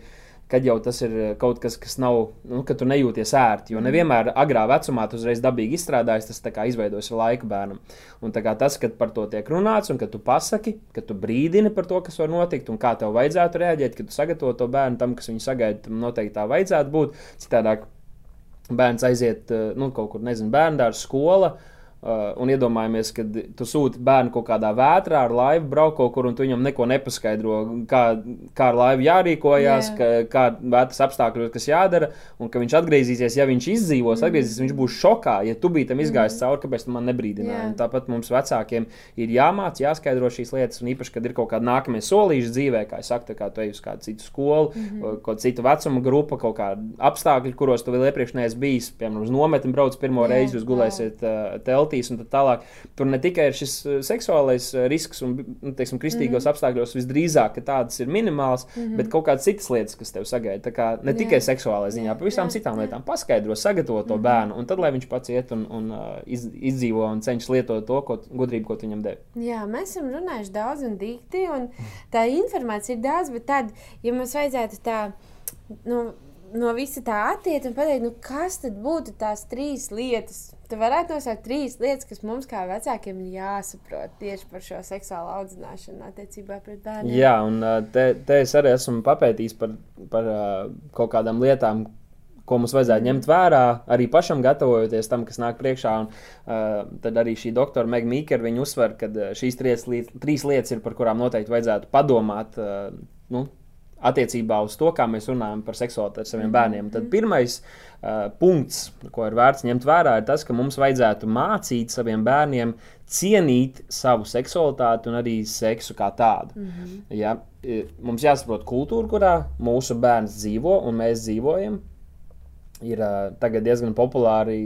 S2: Kad jau tas ir eh, kaut kas, kas nav, nu, ka tu nejūties ērti. Jo nevienmēr agrā vecumā tu uzreiz dabīgi izstrādājies, tas kā izveidojas ar laiku bērnam. Un tas, kad par to tiek runāts, un kad tu pasaki, ka tu brīdini par to, kas var notikt, un kā tev vajadzētu reaģēt, kad tu sagatavo to bērnu tam, kas viņu sagaida, tam noteikti tā vajadzētu būt. Citādāk bērns aiziet eh, nu, kaut kur, nezinu, bērnu dārza skola. Uh, un iedomājamies, ka tu sūti bērnu kaut kādā vētrā ar laivu, braukt kaut kur, un tu viņam neko nepaskaidro, kā, kā ar laivu jārīkojas,
S1: Jā.
S2: ka, kā vētras apstākļos, kas jādara, un ka viņš atgriezīsies, ja viņš izdzīvos, mm. atgriezīsies, viņš būs šokā. Ja tu biji tam izgājis mm. cauri, kāpēc tu man nebrīdināji? Un Tāpat mums vecākiem ir jāmāc, jāskaidro šīs lietas, un īpaši, kad ir kaut kāda nākamie solīši dzīvē, kā es saku, tā kā tu ej uz kādu citu skolu, mm -hmm. kaut citu vecuma grupu, kaut kādu apstākļu, kuros tu vēl iepriekš neesi bijis, piemēram, uz nometni brauc pirmo
S1: Jā,
S2: reizi, jūs gulēsiet uh, teltīs un tā tālāk. Tur ne tikai ir šis uh, seksuālais uh, risks un, nu, teiksim, kristīgos mm -hmm. apstākļos visdrīzāk, ka tādas ir minimāls, mm -hmm. bet kaut kādas citas lietas, kas tev sagaida. Tā kā ne
S1: Jā.
S2: tikai seksuālajā ziņā, par visām
S1: Jā,
S2: citām
S1: jā.
S2: lietām paskaidro, sagatavo to bērnu, un tad lai viņš pats iet un, un uh, iz, izdzīvo un cenšas lietot to ko, gudrību, ko tu viņam devi.
S1: Jā, mēs esam runājuši daudz un dikti, un tā informācija ir daudz, bet tad, ja mums vajadzētu tā, nu, no visa tā attiekt un pateikt, nu, kas tad būtu tās trīs lietas, tu varētu nosaukt trīs lietas, kas mums kā vecākiem ir jāsaprot tieši par šo seksuālu audzināšanu attiecībā pret bērniem.
S2: Jā, un te, te es arī esmu papētījis par, par kaut kādām lietām, ko mums vajadzētu ņemt vērā, arī pašam gatavojoties tam, kas nāk priekšā. Un, uh, tad arī šī doktora Megla Mīkera uzsver, ka šīs trīs, trīs lietas ir, par kurām noteikti vajadzētu padomāt. Uh, nu, attiecībā uz to, kā mēs runājam par seksualitāti ar saviem bērniem. Tad pirmais uh, punkts, ko ir vērts ņemt vērā, ir tas, ka mums vajadzētu mācīt saviem bērniem cienīt savu seksualitāti un arī seksu kā tādu. Mm -hmm. ja? Mums jāsaprot kultūra, kurā mūsu bērns dzīvo un mēs dzīvojam. Ir uh, diezgan populāri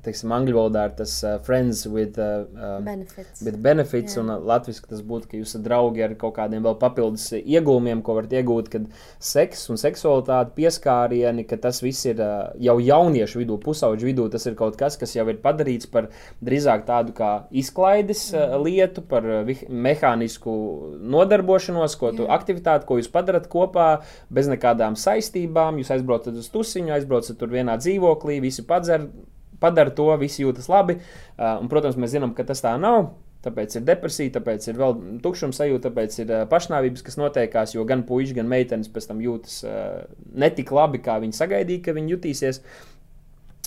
S2: teiksim, angļu valodā ir tas uh, friends with, uh, benefits. with benefits, Jā. un uh, latviešu tas būtu, ka jūs esat draugi ar kaut kādiem vēl papildus iegūmiem, ko varat iegūt, kad seks un seksualitāte, pieskārieni, ka tas viss ir uh, jau jauniešu vidū, pusauģu vidū, tas ir kaut kas, kas jau ir padarīts par drīzāk tādu kā izklaides uh, lietu, par uh, mehānisku nodarbošanos, ko tu Jā. aktivitāti, ko jūs padarat kopā, bez nekādām saistībām, jūs aizbraucat uz tusiņu, aizbraucat tur vienā dzīvoklī, visi padzer padara to, visi jūtas labi. Uh, un, protams, mēs zinām, ka tas tā nav. Tāpēc ir depresija, tāpēc ir vēl tukšuma sajūta, tāpēc ir uh, pašnāvības, kas notiekās, jo gan puikas, gan meitenes pēc tam jūtas uh, netik labi, kā viņi sagaidīja, ka viņi jutīsies. Uh,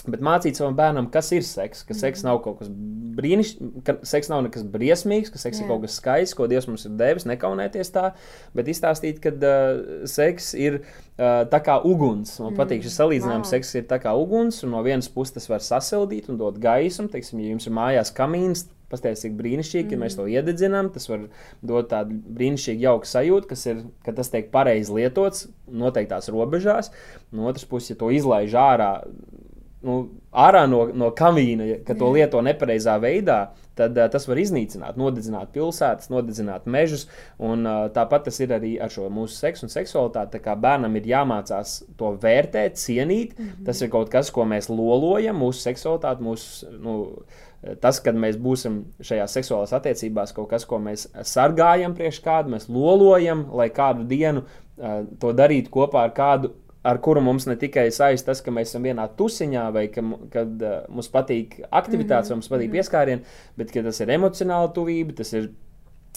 S2: Bet mācīt savam bērnam, kas ir seks, ka seks mhm. nav kaut kas brīnišķīgs, ka seks nav nekas briesmīgs, ka seks Jā. ir kaut kas skaists, ko Dievs mums ir devis, nekaunēties tā, bet izstāstīt, ka uh, seks ir uh, tā kā uguns. Man mm. patīk šis salīdzinājums, wow. seks ir tā kā uguns, un no vienas puses tas var sasildīt un dot gaismu. Teiksim, ja jums ir mājās kamīns, pastāstīs, cik brīnišķīgi, mm. ka mēs to mhm. iededzinām. Tas var dot tādu brīnišķīgu, jauku sajūtu, kas ir, ka tas tiek pareizi lietots noteiktās robežās. No otras puses, ja to izlaiž ārā nu, ārā no, no kamīna, ka to lieto nepareizā veidā, tad uh, tas var iznīcināt, nodedzināt pilsētas, nodedzināt mežus. Un, uh, tāpat tas ir arī ar šo mūsu seksu un seksualitāti. Kā bērnam ir jāmācās to vērtēt, cienīt. Mm -hmm. Tas ir kaut kas, ko mēs lolojam, mūsu seksualitāti, mūsu. Nu, Tas, kad mēs būsim šajās seksuālās attiecībās, kaut kas, ko mēs sargājam priekš kādu, mēs lolojam, lai kādu dienu uh, to darītu kopā ar kādu ar kuru mums ne tikai saista tas, ka mēs esam vienā tusiņā, vai ka kad, uh, mums patīk aktivitātes, mm -hmm. mums patīk mhm. pieskārieni, bet tas ir emocionāla tuvība, tas ir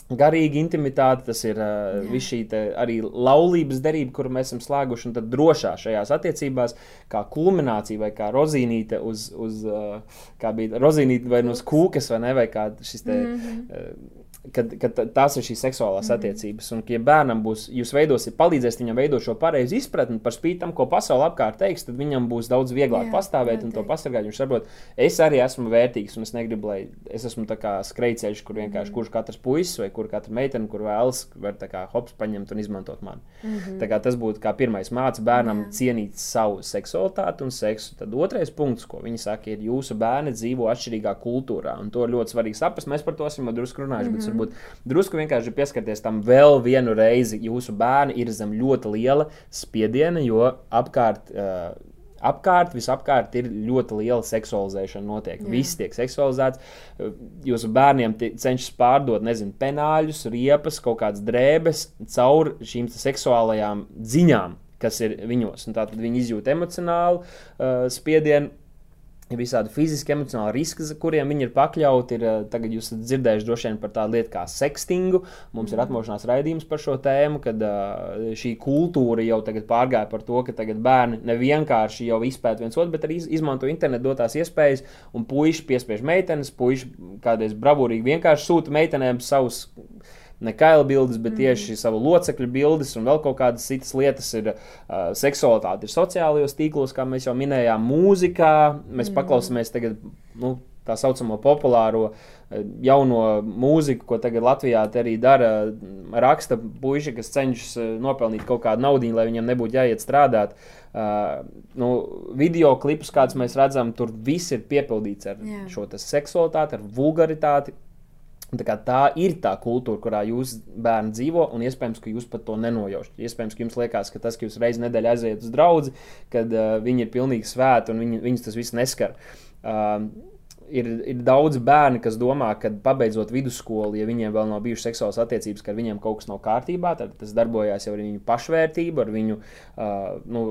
S2: garīga intimitāte, tas ir uh, viss šī arī laulības derība, kuru mēs esam slēguši, un tad drošā šajās attiecībās, kā kulminācija vai kā rozīnīte uz, uz uh, kā bija rozīnīte vai no uz kūkas, vai ne, vai kā šis te. Mm -hmm. uh, kad, kad tās ir šīs seksuālās mm. attiecības. Un, ja bērnam būs, jūs veidosiet, palīdzēsiet viņam veidot šo pareizu izpratni par spīti tam, ko pasaule apkārt teiks, tad viņam būs daudz vieglāk Jā, pastāvēt un to pasargāt. Viņš saprot, es arī esmu vērtīgs, un es negribu, lai es esmu skrejceļš, kur vienkārši mm. kurš katrs puisis vai kur katra meitene, kur vēlas, var kā hops paņemt un izmantot mani. Mm -hmm. Tas būtu kā pirmais mācīt bērnam Jā. cienīt savu seksualitāti un seksu. Tad otrais punkts, ko viņi saka, ir jūsu bērni dzīvo atšķirīgā kultūrā, un to ir ļoti svarīgi saprast. Mēs par to esam drusku runājuši. Mm -hmm varbūt drusku vienkārši pieskarties tam vēl vienu reizi. Jūsu bērni ir zem ļoti liela spiediena, jo apkārt. Uh, apkārt, visapkārt ir ļoti liela seksualizēšana. Notiek. Jā. Viss tiek seksualizēts. Jūsu bērniem cenšas pārdot, nezinu, penāļus, riepas, kaut kādas drēbes caur šīm seksuālajām ziņām, kas ir viņos. Tātad viņi izjūt emocionālu uh, spiedienu visādi fiziski, emocionāli riski, kuriem viņi ir pakļauti. Ir, eh, tagad jūs esat dzirdējuši droši vien par tādu lietu kā sextingu. Mums ir mhm. atmošanās raidījums par šo tēmu, kad uh, šī kultūra jau pārgāja par to, ka bērni nevienkārši jau izpēta viens otru, bet arī izmanto internetu dotās iespējas, un puiši piespiež meitenes, puiši kādreiz bravūrīgi vienkārši sūta meitenēm savus ne kaila bildes, bet mm. tieši savu locekļu bildes un vēl kaut kādas citas lietas. Ir uh, seksualitāte, ir sociālajos tīklos, kā mēs jau minējām, mūzikā. Mēs mm. paklausāmies tagad. Nu, Tā saucamo populāro jauno mūziku, ko tagad Latvijā arī dara. Raksta puiši, kas cenšas nopelnīt kaut kādu naudu, lai viņiem nebūtu jāiet strādāt. Uh, nu, video klipus, kādus mēs redzam, tur viss ir piepildīts ar Jā. šo seksualitāti, ar vulgaritāti, Tā, tā ir tā kultūra, kurā jūs bērni dzīvo, un iespējams, ka jūs pat to nenojaušat. Iespējams, ka jums liekas, ka tas, ka jūs reizes nedēļā aiziet uz draugu, kad uh, viņi ir pilnīgi svēti un viņi, viņus tas viss neskar. Uh, ir, ir daudz bērnu, kas domā, ka pabeidzot vidusskolu, ja viņiem vēl nav bijušas seksuālas attiecības, ka ar viņiem kaut kas nav kārtībā, tad tas darbojas jau ar viņu pašvērtību, ar viņu uh, nu,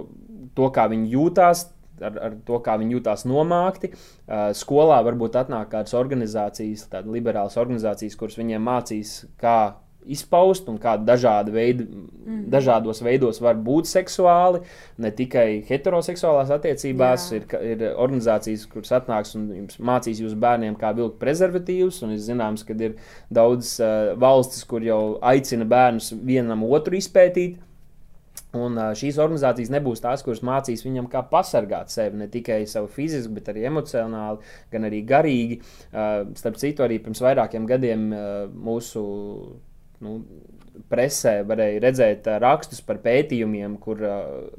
S2: to, kā viņi jūtās ar, ar to, kā viņi jutās nomākti. Uh, skolā varbūt atnāk kādas organizācijas, tādas liberālas organizācijas, kuras viņiem mācīs, kā izpaust un kā dažādi veidi, mm. dažādos veidos var būt seksuāli. Ne tikai heteroseksuālās attiecībās, Jā. ir, ir organizācijas, kuras atnāks un mācīs jūsu bērniem, kā vilkt prezervatīvus. Un ir zināms, ka ir daudz uh, valstis, kur jau aicina bērnus vienam otru izpētīt Un šīs organizācijas nebūs tās, kuras mācīs viņam, kā pasargāt sevi ne tikai savu fiziski, bet arī emocionāli, gan arī garīgi. Starp citu, arī pirms vairākiem gadiem mūsu nu, presē varēja redzēt rakstus par pētījumiem, kur,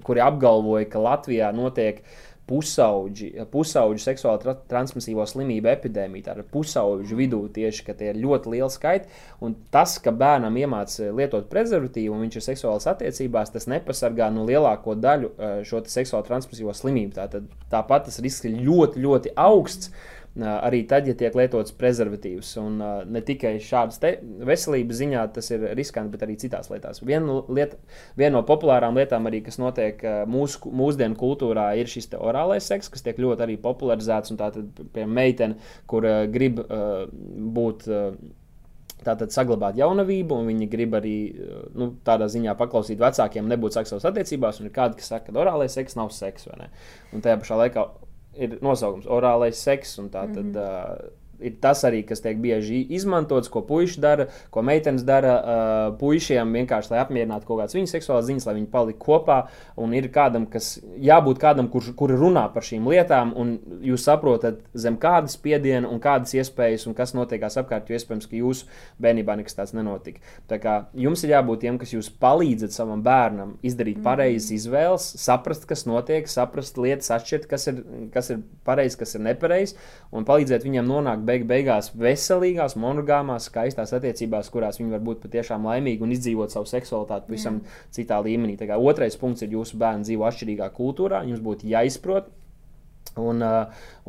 S2: kuri apgalvoja, ka Latvijā notiek uh, pusauģi, pusauģu seksuāli tra transmisīvo slimību epidēmija. Tā ir pusauģu vidū tieši, ka tie ir ļoti lieli skaiti. Un tas, ka bērnam iemācīja lietot prezervatīvu un viņš ir seksuālās attiecībās, tas nepasargā no lielāko daļu šo seksuāli transmisīvo slimību. Tātad tāpat tas risks ir ļoti, ļoti augsts. Mm arī tad, ja tiek lietots prezervatīvs. Un ne tikai šādas veselības ziņā tas ir riskanti, bet arī citās lietās. Viena, lieta, viena no populārām lietām, arī, kas notiek mūsu, mūsdienu kultūrā, ir šis orālais seks, kas tiek ļoti arī popularizēts. Tātad, piemēram, meitene, kur grib būt tātad saglabāt jaunavību, un viņi grib arī nu, tādā ziņā paklausīt vecākiem, nebūt seksuālās attiecībās. Ir kādi, kas saka, ka orālais seks nav seks. Un tajā pašā laikā ir nosaukums orālais seks. Tā tad mm -hmm. uh, ir tas arī, kas tiek bieži izmantots, ko puikas dara, ko meitenes dara uh, puišiem, vienkārši lai apmierinātu kaut kādas viņas seksuālas ziņas, lai viņi paliktu kopā. Un ir kādam, kas jābūt kādam, kurš kur runā par šīm lietām, un jūs saprotat, zem kādas spiediena un kādas iespējas un kas notiekās apkārt, jo iespējams, ka jūsu bērnībā nekas tāds nenotika. Tā kā jums ir jābūt tiem, kas jūs palīdzat savam bērnam izdarīt pareizas mm. izvēles, saprast, kas notiek, saprast lietas, atšķirt, kas ir, kas ir pareizi, kas ir nepareizi, un palīdzēt viņam nonākt beig beigās veselīgās, monogāmās, skaistās attiecībās, kurās viņi var būt patiešām laimīgi un izdzīvot savu seksualitāti pavisam citā līmenī. Otrais punkts ir jūsu bērnu dzīvo atšķirīgā kultūrā. Jums būtu jāizprot, Un,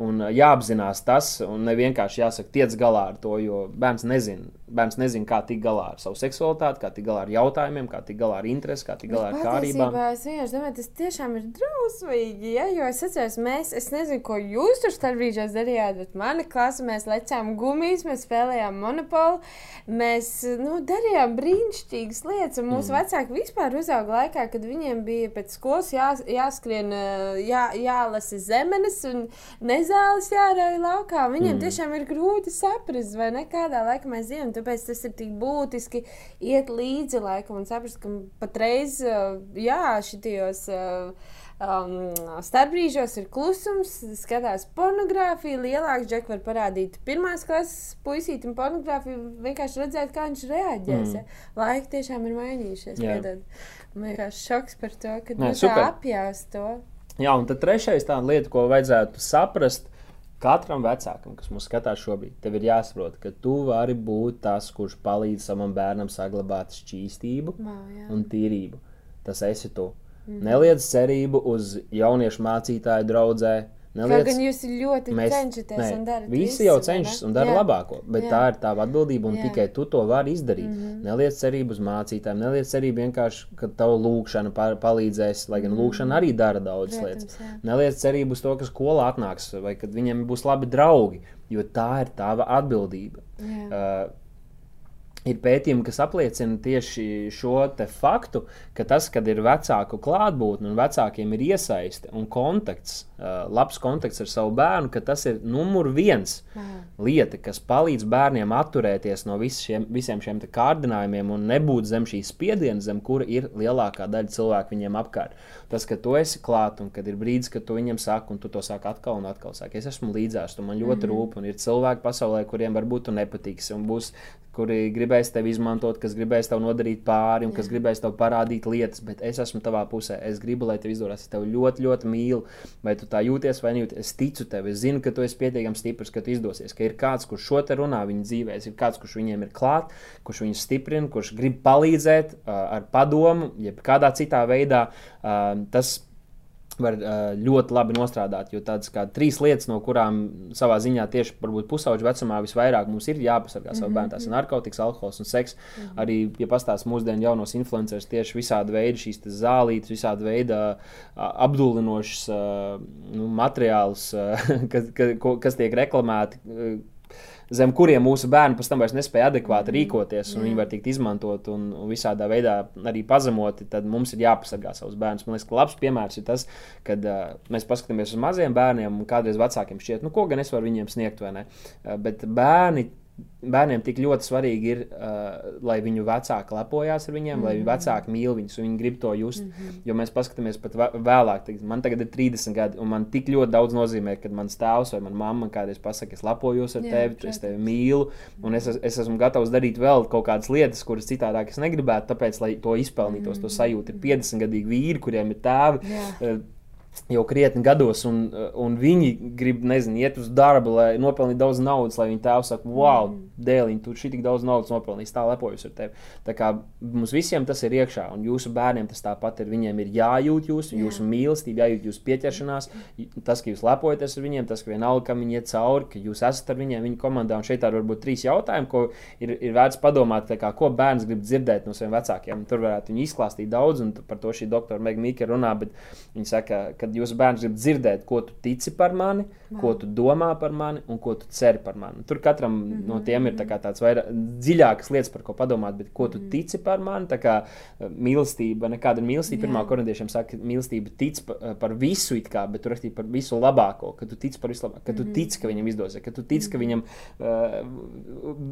S2: un jāapzinās tas, un ne vienkārši jāsaka, tiec galā ar to, jo bērns nezina, bērns nezina kā tikt galā ar savu seksualitāti, kā tikt galā ar jautājumiem, kā tikt galā ar interesi, kā tikt galā ar kārībām.
S1: Es vienkārši domāju, tas tiešām ir drausmīgi, ja? jo es atceros, mēs, es nezinu, ko jūs tur starp brīžos darījāt, bet mana klasa mēs lecām gumijas, mēs spēlējām monopolu, mēs, nu, darījām brīnišķīgas lietas, un mūsu mm. vecāki vispār uzauga laikā, kad viņiem bija pēc skolas jā, jāskrien, jā, jālasa zemenes, un nezāles jārauj laukā. Viņiem mm. tiešām ir grūti saprast, vai ne kādā laikā mēs dzīvojam. Tāpēc tas ir tik būtiski iet līdzi laikam un saprast, ka patreiz, šitajos. Um, starpbrīžos ir klusums, skatās pornogrāfiju. Lielāks džeks var parādīt pirmās klases puisītam pornogrāfiju, vienkārši redzēt, kā viņš reaģēs. Mm. Ja? Laiki tiešām ir mainījušies. Man vienkārši šoks par to, ka Nē, nu, tā apjās to.
S2: Jā, un tad trešais tā lieta, ko vajadzētu saprast. Katram vecākam, kas mums skatās šobrīd, tev ir jāsaprot, ka tu vari būt tas, kurš palīdz savam bērnam saglabāt šķīstību
S1: jā.
S2: un tīrību. Tas esi tu. Mm. Neliec cerību uz jauniešu mācītāju draugu
S1: Neliec, gan jūs ļoti mēs, cenšaties ne, un darat
S2: visi visu, jau cenšas un dara jā. labāko, bet jā. tā ir tava atbildība un jā. tikai tu to vari izdarīt. Mm -hmm. Neliec cerību uz mācītājiem, neliec cerību vienkārši, ka tava lūkšana palīdzēs, lai gan mm -hmm. lūkšana arī dara daudzas lietas. Jā. Neliec cerību uz to, ka skolā atnāks vai kad viņiem būs labi draugi, jo tā ir tava atbildība. Jā. Uh, Ir pētījumi, kas apliecina tieši šo faktu, ka tas, kad ir vecāku klātbūtne un vecākiem ir iesaiste un kontakts, uh, labs kontakts ar savu bērnu, ka tas ir numur viens mm. lieta, kas palīdz bērniem atturēties no šiem, visiem šiem kārdinājumiem un nebūt zem šīs spiediena, zem kura ir lielākā daļa cilvēku viņiem apkārt. Tas, ka tu esi klāt un kad ir brīdis, kad tu viņam saki, un tu to saki atkal un atkal, saki, es esmu līdzās, tu man ļoti mm -hmm. rūp, un ir cilvēki pasaulē, kuriem varbūt tu nepatiksi, un būs kuri gribēs tevi izmantot, kas gribēs tev nodarīt pāri un kas Jā. gribēs tev parādīt lietas, bet es esmu tavā pusē. Es gribu, lai tev izdodas. Es tevi ļoti, ļoti mīlu. Vai tu tā jūties vai nejūties? Es ticu tev, es zinu, ka tu esi pietiekami stiprs, ka tu izdosies. Ka ir kāds, kurš šo te runā viņa dzīvē, ir kāds, kurš viņiem ir klāt, kurš viņus stiprina, kurš grib palīdzēt uh, ar padomu, jeb kādā citā veidā. Uh, tas var ļoti labi nostrādāt. Jo tādas kā trīs lietas, no kurām savā ziņā tieši pusauģu vecumā visvairāk mums ir jāpasargā savu mm -hmm. bērnu, tas ir narkotikas, alkohols un seks. Mm -hmm. Arī, ja pastāstīs mūsdienu jaunos influencerus, tieši visādi veidi šīs zālītes, visādi veidi apdullinošas nu, materiālus, kas, kas tiek reklamēti zem kuriem mūsu bērni pēc tam vairs nespēja adekvāti mm. rīkoties, un mm. viņi var tikt izmantot un, un visādā veidā arī pazemoti, tad mums ir jāpasargā savus bērnus. Man liekas, ka labs piemērs ir tas, kad uh, mēs paskatāmies uz maziem bērniem, un kādreiz vecākiem šķiet, nu, ko gan es varu viņiem sniegt, vai ne? Uh, bet bērni bērniem tik ļoti svarīgi ir, uh, lai viņu vecāki lepojās ar viņiem, mm -hmm. lai vecāki mīl viņus, un viņi grib to just. Mm -hmm. Jo mēs paskatāmies pat vēlāk, tad, man tagad ir 30 gadi, un man tik ļoti daudz nozīmē, kad mans tēvs vai mana mamma kādreiz pasakā, es lepojos ar Jā, tevi, protams. es tevi mīlu, un es, es esmu gatavs darīt vēl kaut kādas lietas, kuras citādāk es negribētu, tāpēc, lai to izpelnītos, mm -hmm. to sajūtu. Ir 50 gadīgi vīri, kuriem ir tēvi. Yeah. Jau krietni gados, un, un viņi grib, nezinu, iet uz darbu, lai nopelnītu daudz naudas, lai viņa tēvs saka, wow, mm. dēliņ, tu šī tik daudz naudas nopelnījis, tā lepojas ar tevi. Tā kā mums visiem tas ir iekšā, un jūsu bērniem tas tāpat ir. Viņiem ir jājūt jūs, Jā. jūsu mīlestība, jājūt jūsu pieķeršanās, tas, ka jūs lepojaties ar viņiem, tas, ka vienalga, kam viņi iet cauri, ka jūs esat ar viņiem, viņa komandā. Un šeit ir varbūt trīs jautājumi, ko ir, ir vērts padomāt, kā, ko bērns grib dzirdēt no saviem vecākiem. Tur varētu viņi izklāstīt daudz, un par to šī doktora Megā Mīka runā, bet viņi saka, kad jūsu bērns grib dzirdēt, ko tu tici par mani, wow. ko tu domā par mani un ko tu ceri par mani. Tur katram mm -hmm. no tiem ir tā tāds vairāk dziļākas lietas, par ko padomāt, bet ko tu mm -hmm. tici par mani. Tā kā eh, mīlestība, nekāda mīlestība. Pirmā korintiešiem saka, mīlestība tic par, eh, par visu, kā, bet tur rakstīja par visu labāko, ka tu tici par visu labāko, ka tu -hmm. tici, ka viņam izdosies, ka tu tici, ka mhm. viņam uh,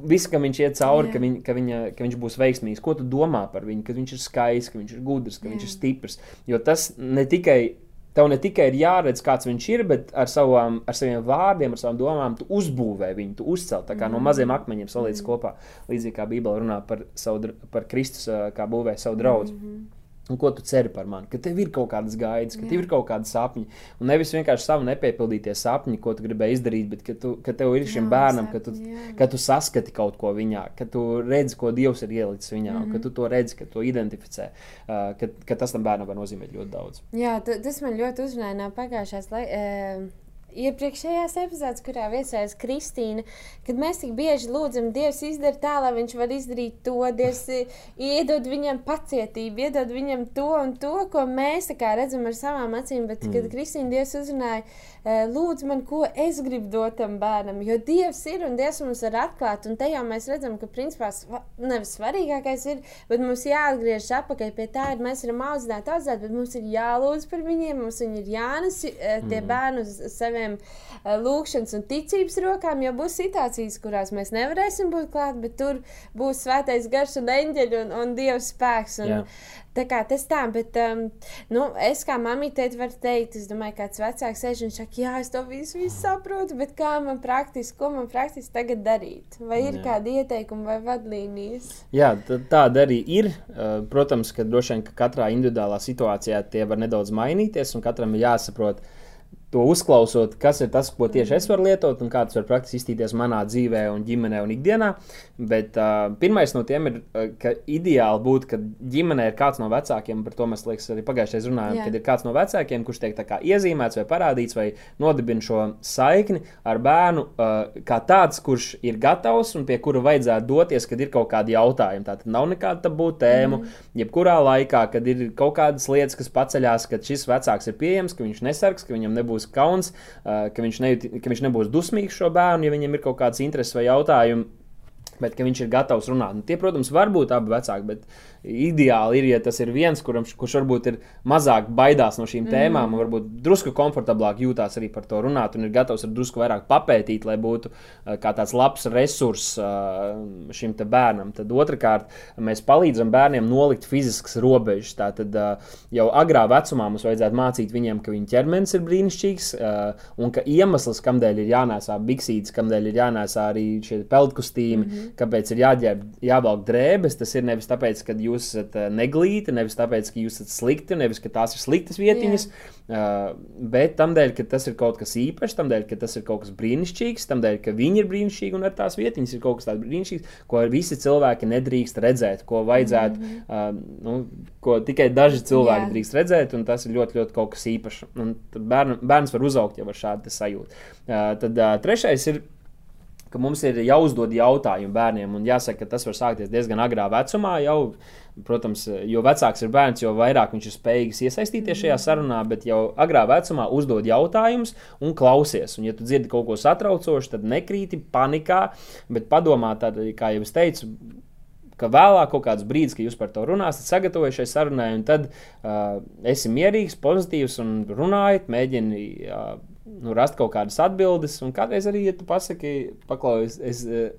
S2: viss, ka viņš iet cauri, ka, viņ, ka, viņa, ka viņš būs veiksmīgs, ko tu domā par viņu, ka viņš ir skaists, ka viņš ir gudrs, ka Jā. viņš ir stiprs. Jo tas ne tikai Tev ne tikai ir jāredz, kāds viņš ir, bet ar, savām, ar saviem vārdiem, ar savām domām, tu uzbūvē viņu, tu uzcēl tā kā mm. no maziem akmeņiem salīdz mm. kopā. Līdzīgi kā Bībele runā par, savu, par Kristus, kā būvē savu draugu. Mm -hmm. Un ko tu ceri par mani? Ka tev ir kaut kādas gaidas, ka Jā. tev ir kaut kāda sapņa. Un nevis vienkārši savu nepiepildītie sapņi, ko tu gribēji izdarīt, bet ka, tu, ka tev ir šim Jā, bērnam, ka tu, jā. ka tu saskati kaut ko viņā, ka tu redzi, ko Dievs ir ielicis viņā, mm -hmm. ka tu to redzi, ka to identificē, uh, ka, ka tas tam bērnam var nozīmēt ļoti daudz.
S1: Jā, tas man ļoti uzrunāja no pagājušās. Lai, uh iepriekšējās epizodes, kurā viesojās Kristīna, kad mēs tik bieži lūdzam, Dievs izdara tā, lai viņš var izdarīt to, Dievs iedod viņam pacietību, iedod viņam to un to, ko mēs redzam ar savām acīm. Bet, mm. kad Kristīna Dievs uzrunāja, lūdz man, ko es gribu dot tam bērnam, jo Dievs ir un Dievs mums var atklāt, un te jau mēs redzam, ka principā nevis svarīgākais ir, bet mums jāatgriežas atpakaļ pie tā, ir mēs varam audzināt, audzināt, bet mums ir jālūdz par viņiem, mums viņi ir jānes tie mm. bērni uz saviem saviem uh, lūkšanas un ticības rokām, jo būs situācijas, kurās mēs nevarēsim būt klāt, bet tur būs svētais garš un eņģeļi un, un Dieva spēks. Un, yeah. Tā kā tas tā, bet um, nu, es kā mamīte varu teikt, es domāju, kāds vecāks sēž un saka, jā, es to visu, visu saprotu, bet kā man praktiski, ko man praktiski tagad darīt? Vai ir jā. kādi ieteikumi vai vadlīnijas?
S2: Jā, tāda arī ir. Uh, protams, ka droši vien ka katrā individuālā situācijā tie var nedaudz mainīties un katram ir jāsaprot, uh, to uzklausot, kas ir tas, ko tieši es varu lietot un kā tas var praktiski iztīties manā dzīvē, un ģimenē un ikdienā. Bet uh, pirmais no tiem ir, ka ideāli būtu, ka ģimenē ir kāds no vecākiem, par to mēs liekas, arī pagājušajā runājām, Jā. kad ir kāds no vecākiem, kurš tiek iezīmēts vai parādīts vai nodibina šo saikni ar bērnu, uh, kā tāds, kurš ir gatavs un pie kura vajadzētu doties, kad ir kaut kādi jautājumi. Tā tad nav nekāda tabū tēmu, mm. jebkurā laikā, kad ir kaut kādas lietas, kas paceļās, kad šis vecāks ir pieejams, ka viņš nesargs, ka viņam nebūs nebūs kauns, ka viņš, ne, ka viņš nebūs dusmīgs šo bērnu, ja viņam ir kaut kāds intereses vai jautājumi. Bet viņš ir gatavs runāt. Un tie, protams, var būt abi vecāki, bet ideāli ir, ja tas ir viens, kuram, kurš varbūt ir mazāk baidās no šīm mm. tēmām, un varbūt drusku komfortablāk jūtās arī par to runāt, un ir gatavs ar drusku vairāk papētīt, lai būtu uh, kā tāds labs resurss uh, šim bērnam. Tad otrkārt, mēs palīdzam bērniem nolikt fiziskas robežas. Tātad uh, jau agrā vecumā mums vajadzētu mācīt viņiem, ka viņa ķermenis ir brīnišķīgs, un ka iemesls, kādēļ ir jānēsā biksītes, kādēļ ir jānēsā arī šie peldkostīmi, mm -hmm. kāpēc ir jāģērb, jāvelk drēbes, tas ir nevis tāpēc, ka jūs esat eh, neglīti, nevis tāpēc, ka jūs esat slikti, nevis ka tās ir sliktas vietiņas, uh, bet tādēļ, ka tas ir kaut kas īpašs, tādēļ, ka tas ir kaut kas brīnišķīgs, tādēļ, ka viņi ir brīnišķīgi un ar tās vietiņas ir kaut kas tāds brīnišķīgs, ko visi cilvēki nedrīkst redzēt, ko vajadzētu, mm -hmm. uh, nu, ko tikai daži cilvēki yeah. drīkst redzēt, un tas ir ļoti, ļoti kaut kas īpašs. Un bērn, bērns var uzaugt jau ar šādu sajūtu. Uh, tad uh, trešais ir ka mums ir jāuzdod jautājumi bērniem, un jāsaka, ka tas var sākties diezgan agrā vecumā. Jau, protams, jo vecāks ir bērns, jo vairāk viņš ir spējīgs iesaistīties šajā sarunā, bet jau agrā vecumā uzdod jautājumus un klausies. Un, ja tu dzirdi kaut ko satraucošu, tad nekrīti panikā, bet padomā, tad, kā jau es teicu, ka vēlāk kaut kāds brīdis, kad jūs par to runāsiet, sagatavojiet šai sarunai, un tad uh, esi mierīgs, pozitīvs un runājat, mēģini. Uh, nu, rast kaut kādas atbildes. Un kādreiz arī, ja tu pasaki, paklausies, es, es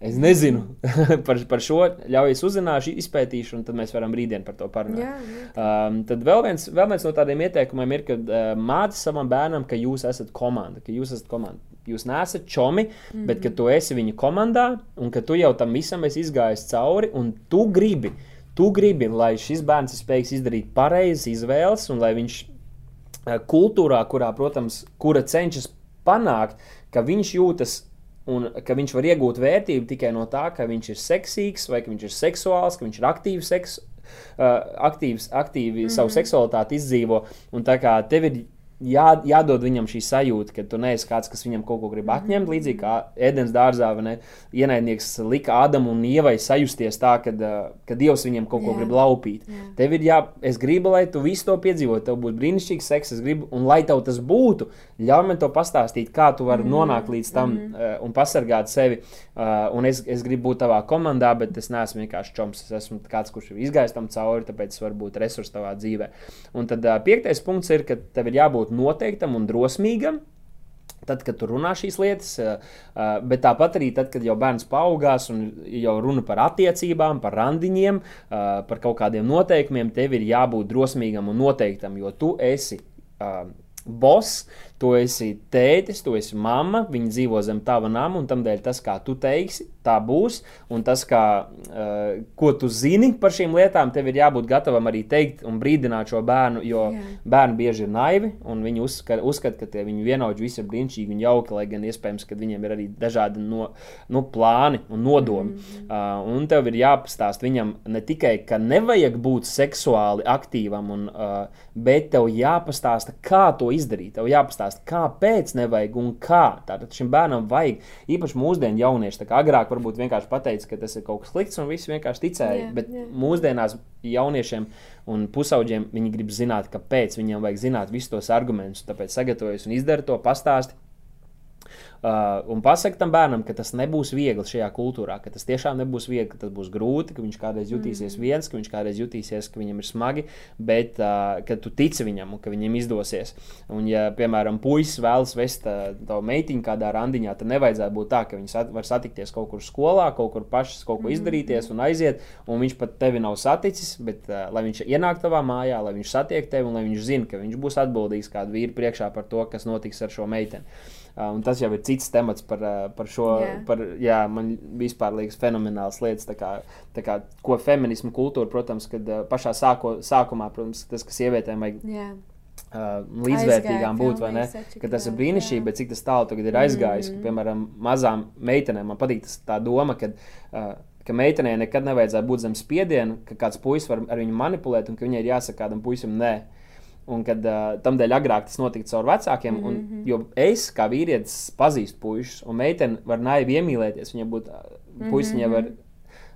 S2: Es nezinu par, par šo, ļauj es uzzināšu, izpētīšu, un tad mēs varam rītdien par to parunāt.
S1: Jā, jā.
S2: Um, tad vēl viens, vēl viens no tādiem ieteikumiem ir, ka uh, māci savam bērnam, ka jūs esat komanda, ka jūs esat komanda. Jūs neesat čomi, mm -hmm. bet tu esi viņa komandā, un ka tu jau tam visam esi izgājis cauri, un tu gribi, tu gribi, lai šis bērns ir spējīgs izdarīt pareizas izvēles, un lai viņš kultūrā, kurā, protams, kura cenšas panākt, ka viņš jūtas un ka viņš var iegūt vērtību tikai no tā, ka viņš ir seksīgs, vai ka viņš ir seksuāls, ka viņš ir aktīvs, seks, uh, aktīvs, aktīvi mm -hmm. savu seksualitāti izdzīvo. Un tā kā tev ir jā, jādod viņam šī sajūta, ka tu neesi kāds, kas viņam kaut ko grib
S1: Mhm.
S2: atņemt. Līdzīgi kā Ēdens dārzā, vai ne? Ienaidnieks lika Ādamu un Ievai sajusties tā, ka, ka Dievs viņam kaut ko
S1: Jā.
S2: grib laupīt.
S1: Jā.
S2: Tev ir jā, es gribu, lai tu visu to piedzīvotu. Tev būtu brīnišķīgs seks, es gribu, un lai tev tas būtu, ļauj man to pastāstīt, kā tu vari mm nonākt līdz tam mm uh, un pasargāt sevi. Uh, un es, es gribu būt tavā komandā, bet es neesmu vienkārši čoms. Es esmu kāds, kurš ir izgājis tam cauri, tāpēc es varu būt resurs tavā dzīvē. Un tad uh, piektais punkts ir, ka tev ir jābūt noteiktam un drosmīgam. Tad, kad tu runā šīs lietas, uh, uh, bet tāpat arī tad, kad jau bērns paaugās un jau runa par attiecībām, par randiņiem, uh, par kaut kādiem noteikumiem, tev ir jābūt drosmīgam un noteiktam, jo tu esi boss, tu esi tētis, tu esi mamma, viņi dzīvo zem tava nama, un tādēļ tas, kā tu teiksi, tā būs. Un tas, kā, uh, ko tu zini par šīm lietām, tev ir jābūt gatavam arī teikt un brīdināt šo bērnu, jo
S1: Jā.
S2: bērni bieži ir naivi, un viņi uzskata, uzskat, ka tie viņu vienaudži visi ir brīnišķīgi un jauki, lai gan iespējams, ka viņiem ir arī dažādi no, nu, plāni un nodomi. Mm uh, un tev ir jāpastāst viņam ne tikai, ka nevajag būt seksuāli aktīvam, un, uh, bet tev jāpastāsta, kā to izdarīt. Tev jāpastāsta, kāpēc nevajag un kā. Tātad šim bērnam vajag īpaši mūsdienu jaunieši. Agrāk varbūt vienkārši pateica, ka tas ir kaut kas slikts, un visi vienkārši ticēja.
S1: Jā,
S2: bet
S1: jā.
S2: mūsdienās jauniešiem un pusauģiem viņi grib zināt, kāpēc viņiem vajag zināt visus tos argumentus. Tāpēc sagatavojas un izdara to pastāstu. Uh, un pasakot tam bērnam, ka tas nebūs viegli šajā kultūrā, ka tas tiešām nebūs viegli, ka tas būs grūti, ka viņš kādreiz jutīsies mm. viens, ka viņš kādreiz jutīsies, ka viņam ir smagi, bet uh, ka tu tici viņam un ka viņam izdosies. Un, ja, piemēram, puisis vēlas vest uh, tavu meitiņu kādā randiņā, tad nevajadzētu būt tā, ka viņi sat var satikties kaut kur skolā, kaut kur pašas kaut ko izdarīties un aiziet, un viņš pat tevi nav saticis, bet uh, lai viņš ienāk tavā mājā, lai viņš satiek tevi un lai viņš zina, ka viņš būs atbildīgs kādu vīru priekšā par to, kas notiks ar šo meiteni. Uh, un tas jau ir cits temats par, uh, par šo.
S1: Jā.
S2: Par, jā, man vispār liekas, fenomenāls lietas. Tā kā, tā kā, ko feminismu kultūra, protams, kad uh, pašā sāko, sākumā, protams, tas, kas sievietēm vajag
S1: Jā.
S2: uh, līdzvērtīgām būt, vai ne? Ka tas ir brīnišķīgi, bet cik tas tālu tagad ir aizgājis, mm. ka, piemēram, mazām meitenēm man patīk tas, tā doma, ka, uh, ka meitenei nekad nevajadzētu būt zem spiediena, ka kāds puisis var ar viņu manipulēt un ka viņai ir jāsaka kādam puisim nē. Un kad uh, tam dēļ agrāk tas notika caur vecākiem, mm
S1: Mhm.
S2: -hmm. un, jo es kā vīrietis pazīstu puikas, un meitene var naivi iemīlēties. Viņai būtu, puisis viņai var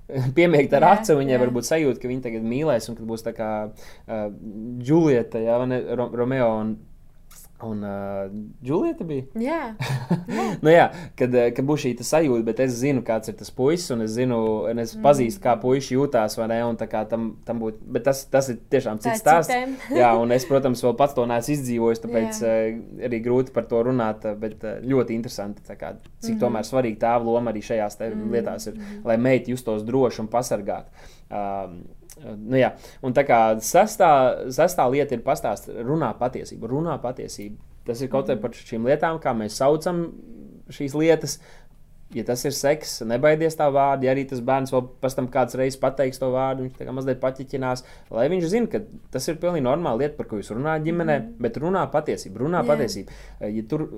S2: piemēgt ar
S1: Mhm. Jā,
S2: acu, viņai var būt sajūta, ka viņa tagad mīlēs, un kad būs tā kā uh, Julieta, Ro Romeo un, un uh, Julieta bija.
S1: Jā.
S2: nu, jā, kad, kad būs šī tā sajūta, bet es zinu, kāds ir tas puisis, un es zinu, un es pazīstu, kā puisis tā kā tam, tam būtu, bet tas, tas ir tiešām
S1: Tā
S2: cits stāsts. jā, un es, protams, vēl pats to neesmu izdzīvojis, tāpēc
S1: Jā.
S2: uh, arī grūti par to runāt, bet uh, ļoti interesanti, tā kā, cik
S1: Mhm.
S2: tomēr svarīga tēva loma arī šajās te lietās ir, lai meita justos droši un pasargāta. Um, Nu jā, un tā kā sestā, sestā lieta ir pastāstīt, runā patiesību, runā patiesību. Tas ir kaut kā par šīm lietām, kā mēs saucam šīs lietas. Ja tas ir seks, nebaidies tā vārdu. Ja arī tas bērns vēl pēc tam kāds reizes pateiks to vārdu, viņš tā kā mazliet paķiķinās. Lai viņš zinātu, ka tas ir pilnīgi normāla lieta, par ko jūs runājat ģimenē, mm. bet runā patiesību. Runā
S1: Jā.
S2: patiesību. Ja tur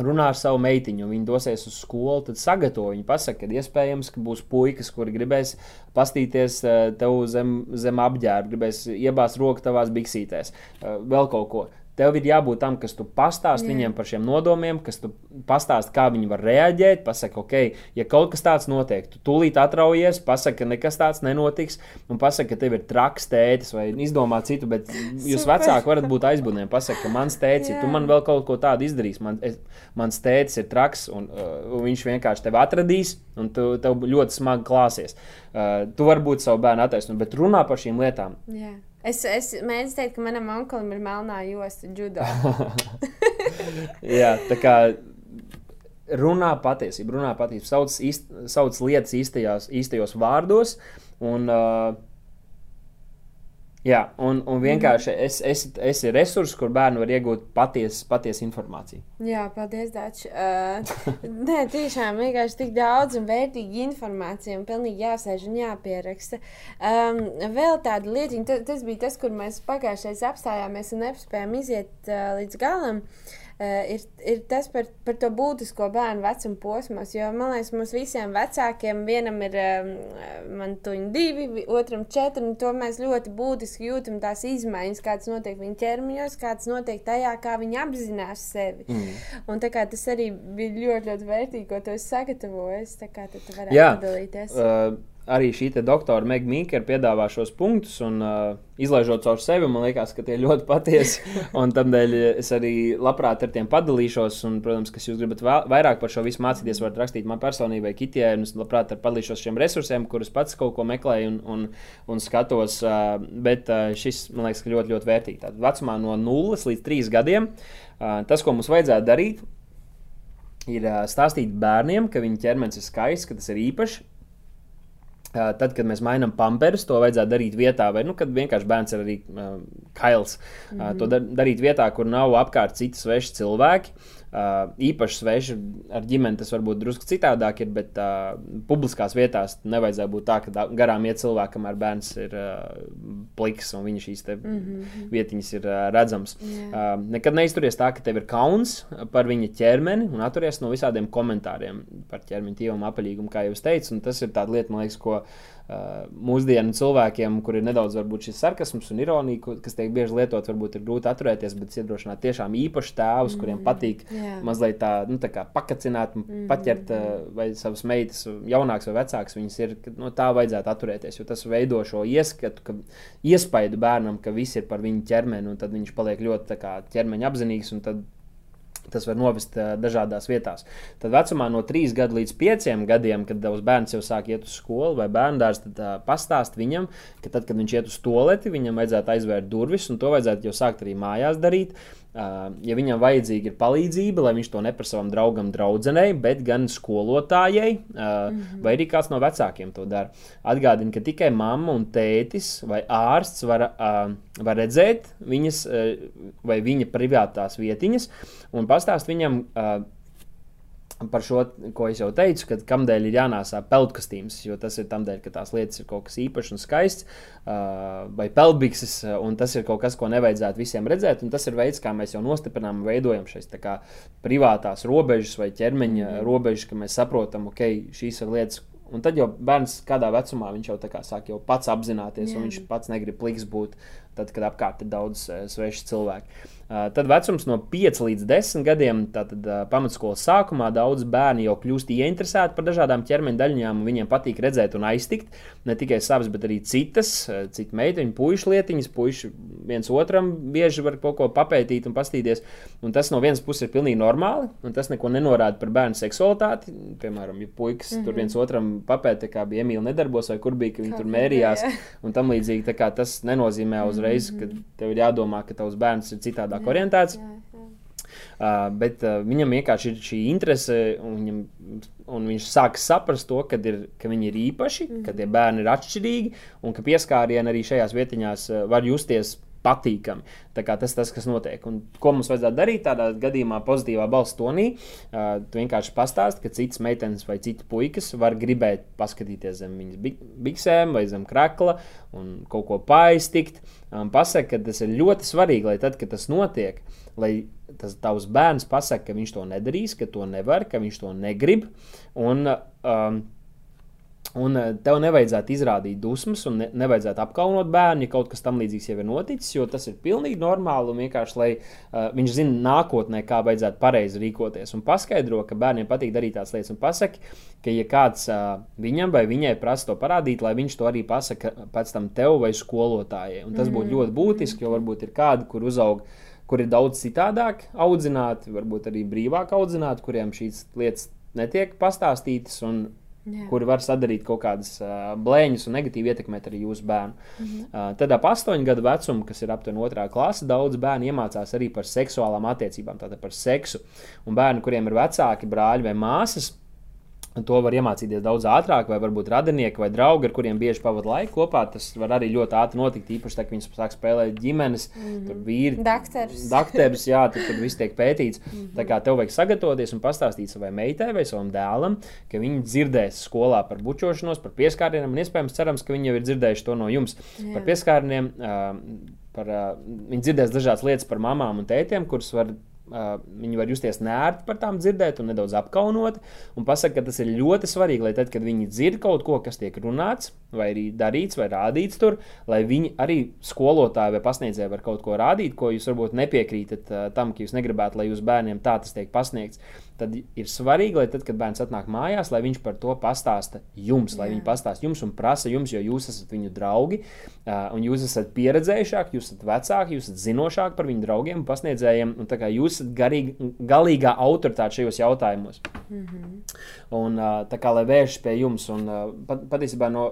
S2: runā ar savu meitiņu, viņi dosies uz skolu, tad sagatavo viņu. Pasaka, ka iespējams, ka būs puikas, kuri gribēs pastīties eh, tev zem, zem apģērba, gribēs iebāzt roku tavās biksītēs, eh, vēl kaut ko. Tev ir jābūt tam, kas tu pastāsti
S1: Jā.
S2: viņiem par šiem nodomiem, kas tu pastāsti, kā viņi var reaģēt. Pasaka, ok, ja kaut kas tāds notiek, tu tūlīt atraujies, pasaka, ka nekas tāds nenotiks, un pasaka, ka tev ir traks tētis, vai izdomā citu, bet jūs
S1: Super.
S2: vecāki varat būt aizbūvēti. Pasaka, ka mans tētis, ja tu man vēl kaut ko tādu izdarīs, man, es, mans tētis ir traks, un, uh, un viņš vienkārši tevi atradīs, un tu, tev ļoti smagi klāsies. Uh, tu vari būt savu bērnu attaisnot, bet runā par šīm lietām.
S1: Jā. Es, es mēģinu teikt, ka manam onkulim ir melnā josta judo.
S2: Jā, tā kā runā patiesību, runā patiesību, sauc, īst, sauc lietas īstajās, īstajos vārdos. Un, uh, Jā, un, un vienkārši mm. es, es, es ir resurs, kur bērni var iegūt patiesu paties informāciju.
S1: Jā, paldies, Dārts. Uh, nē, tiešām vienkārši tik daudz un vērtīga informācija, un pilnīgi jāsēž un jāpieraksta. Um, vēl tāda lietiņa, tas, tas bija tas, kur mēs pagājušajā apstājāmies un nespējām iziet uh, līdz galam. Uh, ir, ir tas par, par to būtisko bērnu vecuma posmos. Jo man liekas, mums visiem vecākiem, vienam ir um, divi, otram četri, un to mēs ļoti būtiski jūtam tās izmaiņas, kādas notiek viņa ķermeņos, kādas notiek tajā, kā viņi apzinās sevi. Mm. Un tas arī bija ļoti, ļoti vērtīgi, ko tu esi sagatavojis. Tā kā tu varētu Jā, padalīties. Uh,
S2: arī šī doktora Megā Mīkera piedāvā šos punktus, un uh, izlaižot caur sevi, man liekas, ka tie ļoti patiesi. Tādēļ es arī labprāt ar tiem padalīšos. Un, protams, kas jūs gribat vairāk par šo visu mācīties, varat rakstīt man personībai, Kitijai. Es labprāt padalīšos šiem resursiem, kurus pats kaut ko meklēju un, un, un skatos. Uh, bet uh, šis man liekas, ļoti, ļoti vērtīgi. Tātad vecumā no 0 līdz 3 gadiem uh, tas, ko mums vajadzētu darīt. Ir uh, stāstīt bērniem, ka viņa ķermenis ir skaists, ka tas ir īpašs, Tad, kad mēs mainām pamperus, to vajadzētu darīt vietā, vai nu, kad vienkārši bērns ir arī uh, kails. Mm -hmm. uh, to dar darīt vietā, kur nav apkārt citi sveši cilvēki. Uh, īpaši sveši ar ģimeni tas varbūt drusku citādāk ir, bet uh, publiskās vietās nevajadzētu būt tā, ka garām iet cilvēkam, kamēr bērns ir uh, pliks un viņa šīs mm -hmm. vietiņas ir uh, redzams. Yeah. Uh, nekad neizturies tā, ka tev ir kauns par viņa ķermeni un atturies no visādiem komentāriem par ķermeņa tīvumu, apaļīgumu, kā jau es teicu. Tas ir tāds lieta, man liekas, ko mūsdienu cilvēkiem, kur ir nedaudz šis sarkasms un ironija, kas tiek bieži lietot, varbūt ir grūti atturēties, bet iedrošināt tiešām īpaši tēvus, mm, kuriem patīk yeah. mazliet tā, nu, tā kā pakacināt, mm, paķert uh, vai savas meitas, jaunākas vai vecākas, viņas ir, no nu, tā vajadzētu atturēties, jo tas veido šo ieskatu, ka iespaidu bērnam, ka viss ir par viņu ķermeni, un tad viņš paliek ļoti ķermeņa apzinīgs, un tad Tas var novest uh, dažādās vietās. Tad vecumā no 3 gadu līdz 5 gadiem, kad tavs bērns jau sāk iet uz skolu vai bērnu dārstu, tad uh, pastāst viņam, ka tad, kad viņš iet uz toleti, viņam vajadzētu aizvērt durvis, un to vajadzētu jau sākt arī mājās darīt. Uh, ja viņam vajadzīga ir palīdzība, lai viņš to neprasa savam draugam, draudzenei, bet gan skolotājai, mm -hmm. vai arī kāds no vecākiem to dara. Atgādini, ka tikai mamma un tētis vai ārsts var, var redzēt viņas vai viņa privātās vietiņas un pastāst viņam. Uh, par šo, ko es jau teicu, kad kādēļ ir jānāsā peldkastīms, jo tas ir tam dēļ, ka tās lietas ir kaut kas īpašs un skaists, uh, vai peldbikses, un tas ir kaut kas, ko nevajadzētu visiem redzēt, un tas ir veids, kā mēs jau nostiprinām un veidojam šīs kā, privātās robežas vai ķermeņa mm. robežas, ka mēs saprotam, ok, šīs ir lietas, Un tad jau bērns kādā vecumā viņš jau sāk jau pats apzināties, Jā. un viņš pats negrib pliks būt, tad, kad apkārt ir daudz uh, svešu cilvēku. Uh, tad vecums no 5 līdz 10 gadiem, tātad uh, pamatskolas sākumā, daudz bērni jau kļūst ieinteresēti par dažādām ķermeņa daļiņām, un viņiem patīk redzēt un aiztikt ne tikai savas, bet arī citas, citu meiteņu, puikas lietiņas. Puiši viens otram bieži var kaut ko papētīt un pastīties. Un tas no vienas puses ir pilnīgi normāli, un tas neko nenorāda par bērnu seksualitāti. Piemēram, ja puikas mm -hmm. tur mhm. viens otram papēta, kā bija Emīļa nedarbos, vai kur bija, ka viņi kā tur mērījās, jā. un tam līdzīgi. Tas nenozīmē uzreiz, mm -hmm. ka tev ir jādomā, ka tavs bērns ir citādāk jā, orientēts. Jā, jā. Uh, bet uh, viņam vienkārši ir šī interese, un, viņam, un viņš sāk saprast to, ir, ka viņi ir īpaši, mm. ka tie bērni ir atšķirīgi, un ka pieskārieni arī šajās vietiņās uh, var justies patīkami. Tas tas, kas notiek. Un, ko mums vajadzētu darīt tādā gadījumā, pozitīvā balss tonī, uh, tu vienkārši pastāsti, ka citas meitenes vai citi puikas var gribēt paskatīties zem viņas biksēm vai zem krakla un kaut ko paiztikt. Um, Pasaka, ka tas ir ļoti svarīgi, lai tad, kad tas notiek, lai tas tavs bērns pasakā, ka viņš to nedarīs, ka to nevar, ka viņš to negrib. Un, um, Un eh, tev nevajadzētu izrādīt dusmas, un ne, nevajadzētu apkaunot bērnu, ja kaut kas tam līdzīgs jau ir noticis, jo tas ir pilnīgi normāli. Un vienkārši, lai uh, viņš zinātu nākotnē, kā vajadzētu pareizi rīkoties. Un paskaidro, ka bērniem patīk darīt tādas lietas, un pasaki, ka, ja kāds uh, viņam vai viņai prasa to parādīt, lai viņš to arī pasaka pēc tam tev vai skolotājai. Un tas būtu mm. ļoti būtiski, jo varbūt ir kādi, kur uzaug. Kur ir daudz citādāk audzināti, varbūt arī brīvāk audzināti, kuriem šīs lietas netiek pastāstītas. Un
S1: Jā.
S2: kuri var sadarīt kaut kādas uh, blēņas un negatīvi ietekmēt arī jūsu bērnu. Mm -hmm. uh, tad ap astoņu gadu vecumu, kas ir aptuveni otrā klase, daudz bērnu iemācās arī par seksuālām attiecībām, tātad par seksu. Un bērni, kuriem ir vecāki brāļi vai māsas, To var iemācīties daudz ātrāk, vai varbūt radinieki vai draugi, ar kuriem bieži pavadīja laiku kopā. Tas var arī ļoti ātri notikt. Īpaši, tad, kad viņi sāk spēlēt ģimenes, mm -hmm. tur vīri,
S1: Dakteris.
S2: dakterus, jā, tur, tur viss tiek pētīts. Mm -hmm. Tā kā tev vajag sagatavoties un pastāstīt savai meitai vai savam dēlam, ka viņi dzirdēs skolā par bučošanos, par pieskārieniem, un iespējams, cerams, ka viņi jau ir dzirdējuši to no jums
S1: Jā.
S2: par pieskārieniem. Uh, par, uh, viņi dzirdēs dažādas lietas par mamām un tētiem, kuras var viņi var justies nērti par tām dzirdēt, un nedaudz apkaunoti. Un pasaka, ka tas ir ļoti svarīgi, lai tad, kad viņi dzird kaut ko, kas tiek runāts, vai arī darīts, vai rādīts tur, lai viņi arī skolotāji vai pasniedzēji var kaut ko rādīt, ko jūs varbūt nepiekrītat tam, ka jūs negribētu, lai jūsu bērniem tā tas tiek pasniegts. Tad ir svarīgi, lai tad, kad bērns atnāk mājās, lai viņš par to pastāsta jums, lai
S1: Jā.
S2: viņi pastāsta jums un prasa jums, jo jūs esat viņu draugi, un jūs esat pieredzējušāki, jūs esat vecāki, jūs esat zinošāki par viņu draugiem un pasniedzējiem, un tā kā jūs esat garīgi, galīgā autoritāte šajos jautājumos.
S1: Mm -hmm.
S2: Un, tā kā lai vēršas pie jums, un pat, patiesībā no,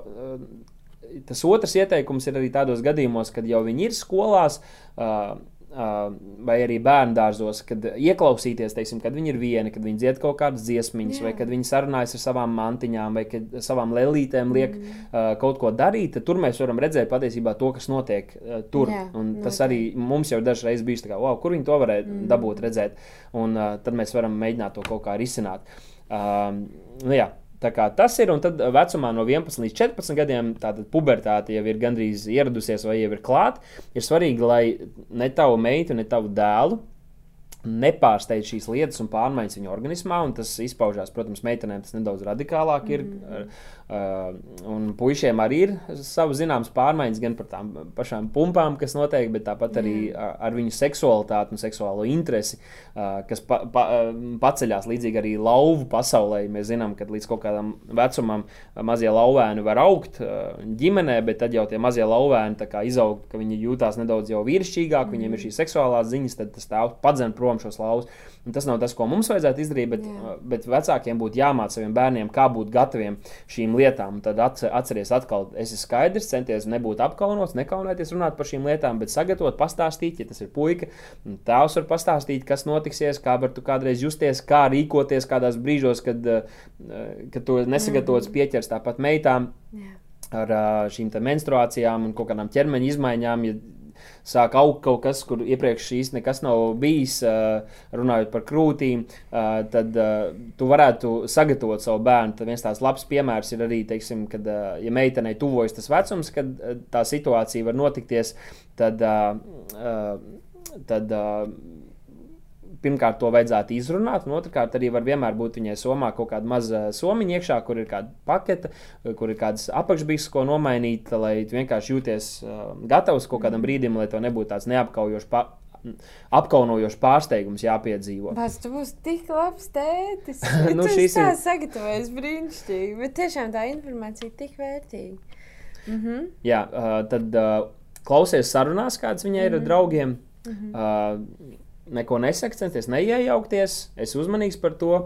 S2: tas otrs ieteikums ir arī tādos gadījumos, kad jau viņi ir skolās. Uh, vai arī bērnu dārzos, kad ieklausīties, teiksim, kad viņi ir vieni, kad viņi dzied kaut kādas dziesmiņas,
S1: Jā.
S2: vai kad viņi sarunājas ar savām mantiņām, vai kad savām lēlītēm liek mm. uh, kaut ko darīt, tad tur mēs varam redzēt patiesībā to, kas notiek uh, tur.
S1: Jā,
S2: Un tas
S1: noteikti.
S2: arī mums jau dažreiz bijis tā, kā, wow, kur viņi to varēja mm. dabūt, redzēt. Un uh, tad mēs varam mēģināt to kaut kā risināt. Um, nu, jā, tas ir, un tad vecumā no 11 līdz 14 gadiem tātad pubertāte jau ir gandrīz ieradusies vai jau ir klāta. Ir svarīgi, lai ne tavu meitu, ne tavu dēlu nepārsteidz šīs lietas un pārmaiņas viņa organismā. un Tas izpaužās, protams, meitenēm tas nedaudz radikālāk ir. Mm. Uh, un puišiem arī ir savas zināmas pārmaiņas, gan par tām pašām pumpām, kas notiek, bet tāpat arī uh, ar viņu seksualitāti un seksuālo interesi, uh, kas pa, pa, paceļās līdzīgi arī lauvu pasaulē. Mēs zinām, ka līdz kaut kādam vecumam mazie lauvēni var augt uh, ģimenē, bet tad jau tie mazie lauvēni izaug, ka viņi jūtās nedaudz jau vīrišķīgāk, mm. viņiem ir šīs seksuālās ziņas, tad tas tēvs padzen prom šos lauvus. Un tas nav tas, ko mums vajadzētu izdarīt, bet,
S1: Jā.
S2: bet vecākiem būtu jāmāca saviem bērniem, kā būt gataviem šīm lietām. Un tad atce- atceries, atkal, es esmu skaidrs, centies nebūt apkaunots, nekaunēties runāt par šīm lietām, bet sagatavot, pastāstīt, ja tas ir puika. Tēvs var pastāstīt, kas notiksies, kā var tu kādreiz justies, kā rīkoties kādās brīžos, kad, eh, kad to nesagatavots pieķers tāpat meitām
S1: Jā.
S2: ar ā, šīm menstruācijām un kaut kādām ķermeņa izmaiņām. Ja Sāk augt kaut kas, kur iepriekš šīs nekas nav bijis, runājot par krūtīm, tad tu varētu sagatavot savu bērnu. Tad viens tāds labs piemērs ir arī, teiksim, kad, ja meitenei tuvojas tas vecums, kad tā situācija var notikties, tad, tad ā, pirmkārt, to vajadzētu izrunāt, un otrkārt, arī var vienmēr būt viņai somā kaut kāda maza somiņa iekšā, kur ir kāda pakete, kur ir kādas apakšbīzes, ko nomainīt, lai tu vienkārši jūties uh, gatavs kaut kādam brīdim, lai tev nebūtu tāds neapkaujošs. Apkaunojošs pārsteigums jāpiedzīvo.
S1: Bāc, tu būsi tik labs tētis.
S2: Nu,
S1: nu,
S2: šis
S1: ir sagatavojis brīnišķīgi. Bet tiešām tā informācija ir tik vērtīga. Mhm.
S2: Jā, uh, tad uh, klausies sarunās, kādas viņai ir ar draugiem. Uh, neko nesaka, censties neiejaukties. Es uzmanīgs par to,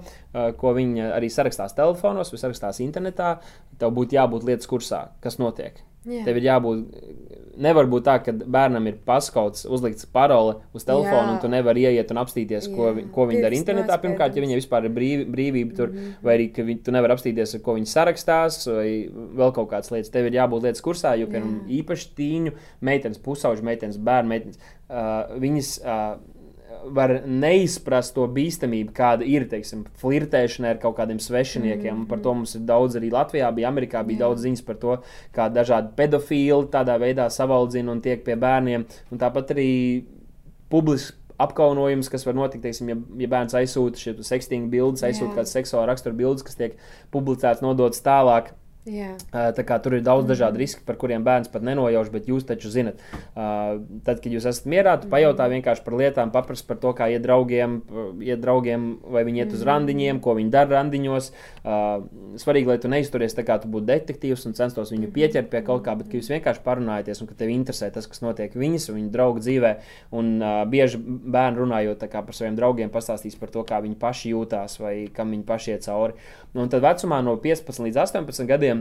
S2: ko viņi arī sarakstās telefonos vai sarakstās internetā. Tev būtu jābūt lietas kursā, kas notiek.
S1: Jā.
S2: Tev ir jābūt. Nevar būt tā, ka bērnam ir paskauts, uzlikts parole uz telefona, un tu nevari ieiet un apstīties, ko, vi- ko viņi dara internetā. Pirmkārt, ja viņai vispār ir brīv, brīvība tur, mm. -hmm. vai arī ka viņi, tu nevari apstīties, ko viņi sarakstās, vai vēl kaut kādas lietas. Tev ir jābūt lietas kursā, jo, piemēram, īpaši tīņu meitenes, pusauģu meitenes, bērnu meitenes, uh, viņas. Uh, var neizprast to bīstamību, kāda ir teiksim, flirtēšana ar kaut kādiem svešiniekiem. Mm -hmm. Par to mums ir daudz arī Latvijā, bija Amerikā, bija
S1: Jā.
S2: daudz ziņas par to, kā dažādi pedofili tādā veidā savaldzina un tiek pie bērniem. Un tāpat arī publiski apkaunojums, kas var notikt, teiksim, ja, ja bērns aizsūta šīs sekstīgas bildes, aizsūta kādas seksuāla rakstura bildes, kas tiek publicētas, nodotas tālāk.
S1: Jā.
S2: Tā kā tur ir daudz dažādu risku, par kuriem bērns pat nenojauš, bet jūs taču zinat. Tad, kad jūs esat mierā, tu pajautā vienkārši par lietām, paprast par to, kā iet draugiem, iet draugiem vai viņi iet uz randiņiem, ko viņi dara randiņos. Svarīgi, lai tu neizturies tā kā tu būtu detektīvs un censtos viņu pieķert pie kaut kā, bet ka jūs vienkārši parunājaties un ka tev interesē tas, kas notiek viņas un viņu draugu dzīvē. Un bieži bērni runājot par saviem draugiem, pastāstīs par to, kā viņi paši jūtās vai kam viņi paši iet cauri. Un tad vecumā no 15 līdz 18 gadiem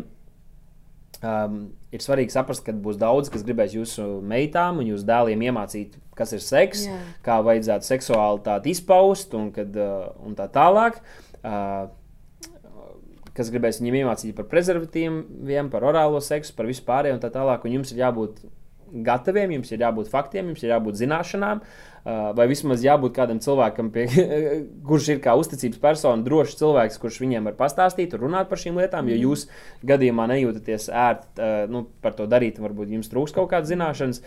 S2: Um, ir svarīgi saprast, ka būs daudz, kas gribēs jūsu meitām un jūsu dēliem iemācīt, kas ir seks, Jā. kā vajadzētu seksuālitāti izpaust un, kad, uh, un tā tālāk. Uh, kas gribēs viņiem iemācīt par prezervatīviem, par orālo seksu, par visu pārējo un tā tālāk. Un jums ir jābūt gataviem, jums ir jābūt faktiem, jums ir jābūt zināšanām, vai vismaz jābūt kādam cilvēkam, pie, kurš ir kā uzticības persona, drošs cilvēks, kurš viņiem var pastāstīt un runāt par šīm lietām. Jo mhm. jūs gadījumā nejūtaties ērti nu, par to darīt, varbūt jums trūks kaut kādas zināšanas.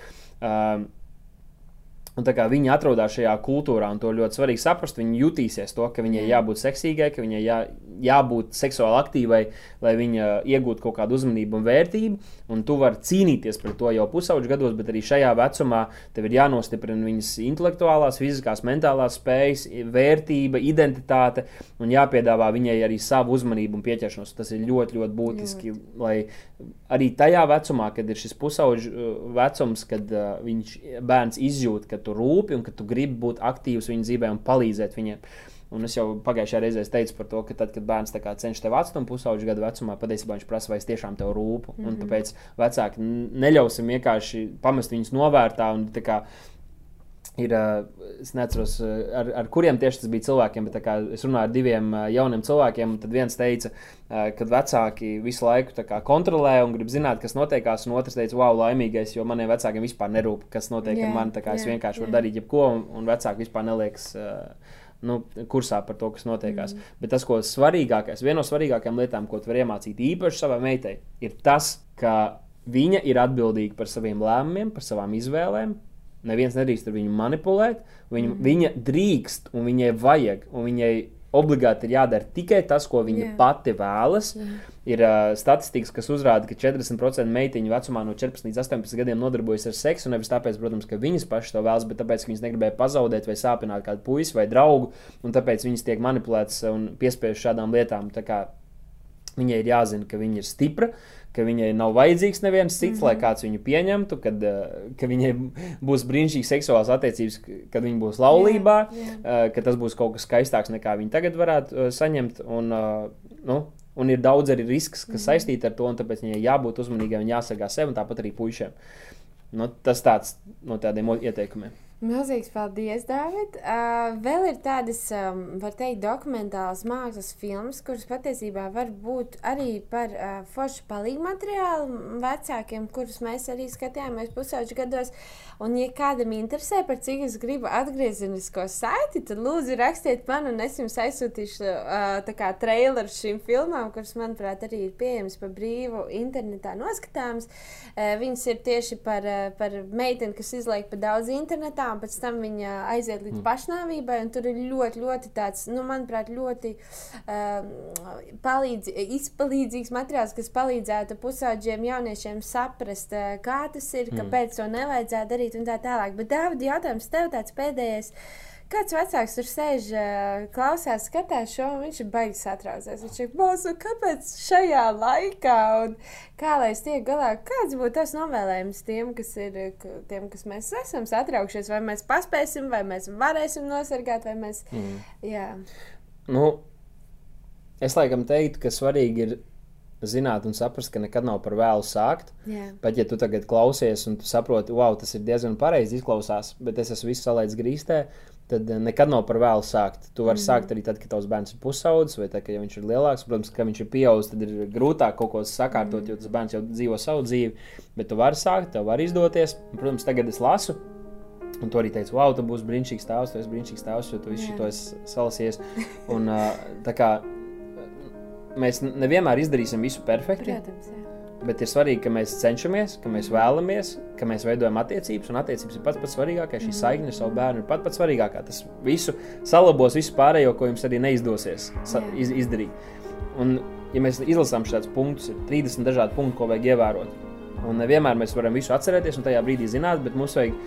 S2: Un tā kā viņi atrodas šajā kultūrā, un to ļoti svarīgi saprast, viņi jutīsies to, ka viņai jābūt seksīgai, ka viņai jā, jābūt seksuāli aktīvai, lai viņa iegūtu kaut kādu uzmanību un vērtību. Un tu vari cīnīties par to jau pusauģu gados, bet arī šajā vecumā tev ir jānostiprina viņas intelektuālās, fiziskās, mentālās spējas, vērtība, identitāte un jāpiedāvā viņai arī savu uzmanību un pieķeršanos. Tas ir ļoti, ļoti būtiski, ļoti. lai arī tajā vecumā, kad ir šis pusauģu uh, vecums, kad uh, viņš bērns izjūt, ka tu rūpi un ka tu gribi būt aktīvs viņa dzīvē un palīdzēt viņiem. Un es jau pagājušajā reizē teicu par to, ka tad, kad bērns cenšas tevi atstāt pusauģu gadu vecumā, patiesībā viņš prasa, vai es tiešām tev rūpu. Mm -hmm. Un mhm. tāpēc vecāki neļausim vienkārši pamest viņus novērtā un kā, ir, es neatceros, ar, ar kuriem tieši tas bija cilvēkiem, bet es runāju ar diviem jauniem cilvēkiem, un viens teica, ka vecāki visu laiku kontrolē un grib zināt, kas notiekās, un otrs teica, wow, laimīgais, jo maniem vecākiem vispār nerūp, kas notiek yeah, ar mani. Yeah, es vienkārši yeah. varu darīt jebko, un, un vecāki vispār neliekas. Nu, kursā par to, kas notiekās. Mm. Bet tas, ko svarīgākais, viena no svarīgākajām lietām, ko tu vari iemācīt īpaši savai meitai, ir tas, ka viņa ir atbildīga par saviem lēmumiem, par savām izvēlēm, Neviens nedrīkst ar viņu manipulēt. Viņa, mm. viņa drīkst, un viņai vajag, un viņai obligāti ir jādara tikai tas, ko viņa yeah. pati vēlas. Yeah. Ir uh, statistikas, kas uzrāda, ka 40% meitiņu vecumā no 14 līdz 18 gadiem nodarbojas ar seksu. Nevis tāpēc, protams, ka viņas pašas to vēlas, bet tāpēc, ka viņas negribēja pazaudēt vai sāpināt kādu puisi vai draugu, un tāpēc viņas tiek manipulētas un piespiežtas šādām lietām. Viņai ir jāzina, ka viņa ir stipra. Uh, ka viņai nav vajadzīgs neviens cits, mm -hmm. lai mhm. kāds viņu pieņemtu, kad, uh, ka viņai būs brīnišķīgas seksuālās attiecības, kad viņa būs laulībā, yeah, yeah. Uh, ka tas būs kaut kas skaistāks nekā viņa tagad varētu uh, saņemt. Un, nu, un ir daudz arī risks, kas -hmm. saistīti ar to, un tāpēc viņai jābūt uzmanīgai un jāsargā sev, un tāpat arī puišiem. Nu, tas tāds no tādiem ieteikumiem.
S1: Milzīgs paldies, Dārvid. Uh, vēl ir tādas, um, var teikt, dokumentālas mākslas filmas, kuras patiesībā var būt arī par uh, foršu palīgu materiālu vecākiem, kurus mēs arī skatījāmies pusauģu gados. Un, ja kādam interesē, par cik es gribu atgriezenisko saiti, tad lūdzu rakstiet man, un es jums aizsūtīšu uh, traileru šīm filmām, kuras, manuprāt, arī ir pieejamas pa brīvu internetā noskatāmas. Uh, viņas ir tieši par, uh, par meiteni, kas izlaik pa daudz internetā un pēc tam viņa aiziet līdz mm. pašnāvībai. Tur ir ļoti, ļoti tāds, nu, manuprāt, ļoti uh, palīdz, izpalīdzīgs materiāls, kas palīdzētu pusauģiem jauniešiem saprast, uh, kā tas ir, mm. kāpēc to nevajadzētu darīt un tā tālāk. Bet, Dāvid, jautājums tev tāds pēdējais. Kāds vecāks tur sēž, klausās, skatās šo, un viņš ir baigs satraucies. Viņš ir mūsu, kāpēc šajā laikā, un kā lai es tiek galā, kāds būtu tas novēlējums tiem, kas ir, tiem, kas mēs esam satraukšies, vai mēs paspēsim, vai mēs varēsim nosargāt, vai mēs, mm. jā.
S2: Nu, es laikam teiktu, ka svarīgi ir zināt un saprast, ka nekad nav par vēlu sākt. Yeah. Pat ja tu tagad klausies un tu saproti, wow, tas ir diezgan pareizi izklausās, bet es esmu visu salaicis grīstē, tad eh, nekad nav par vēlu sākt. Tu vari mm sākt arī tad, kad tavs bērns ir pusaudzis vai tad, kad viņš ir lielāks. Protams, ka viņš ir pieaudzis, tad ir grūtāk kaut ko sakārtot, mm jo tas bērns jau dzīvo savu dzīvi. Bet tu vari sākt, tev var izdoties. Protams, tagad es lasu. Un tu arī teici, wow, tu būsi brīnišķīgs tēvs, tu esi brīnišķīgs tēvs, jo tu visu šo esi salasījies. Un, uh, tā kā mēs nevienmēr izdarīsim visu perfekti.
S1: Protams, jā.
S2: Bet ir svarīgi, ka mēs cenšamies, ka mēs vēlamies, ka mēs veidojam attiecības. Un attiecības ir pats pats svarīgākais. Šī mhm. saikne ar savu bērnu ir pats pats svarīgākā. Tas visu salabos, visu pārējo, ko jums arī neizdosies iz, izdarīt. Un ja mēs izlasām šādus punktus, ir 30 dažādi punkti, ko vajag ievērot. Un nevienmēr mēs varam visu atcerēties un tajā brīdī zināt, bet mums vajag,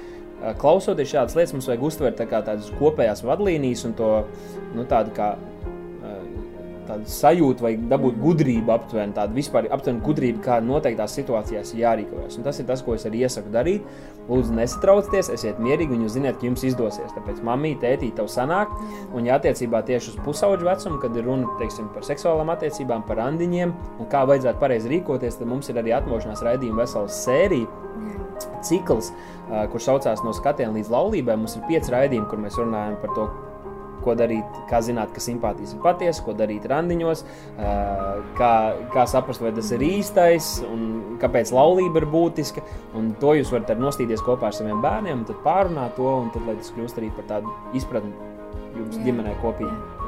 S2: klausoties šādas lietas, mums vajag uztvert tā tādas kopējās vadlīnijas un to nu, tādu kā tādu sajūtu, vai dabūt gudrību aptuveni, tādu vispār aptuveni gudrību, kā noteiktās situācijās jārīkojas. Un tas ir tas, ko es arī iesaku darīt. Lūdzu, nesatraucieties, esiet mierīgi, un jūs zināt, ka jums izdosies. Tāpēc mamī, tētī, tev sanāk, un ja attiecībā tieši uz pusauģu vecumu, kad ir runa teiksim, par seksuālām attiecībām, par randiņiem un kā vajadzētu pareizi rīkoties, tad mums ir arī atmošanās raidījuma vesela sērija cikls, kurš saucās no skatiena līdz laulībai. Mums ir pieci raidījumi, kur mēs runājam par to, ko darīt, kā zināt, ka simpātijas ir patiesas, ko darīt randiņos, kā, kā saprast, vai tas ir īstais un kāpēc laulība ir būtiska. To jūs varat nostīties kopā ar saviem bērniem, tad pārunāt to, un tad, lai tas kļūst arī par tādu izpratni jums jā, ģimenē kopīgi. Jā.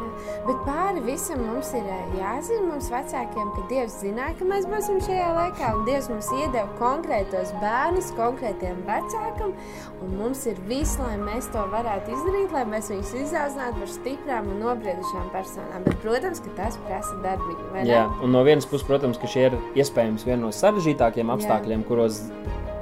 S1: Bet pāri visam mums ir jāzina, mums vecākiem, ka Dievs zināja, ka mēs būsim šajā laikā, un Dievs mums iedeva konkrētos bērnus, konkrētiem vecākam, un mums ir viss, lai mēs to varētu izdarīt, lai mēs viņus izaudzinātu par stiprām un nobriedušām personām. Bet, protams, ka tas prasa darbību.
S2: Jā, un no vienas puses, protams, ka šie ir iespējams viena no sarežģītākajiem apstākļiem, Jā. kuros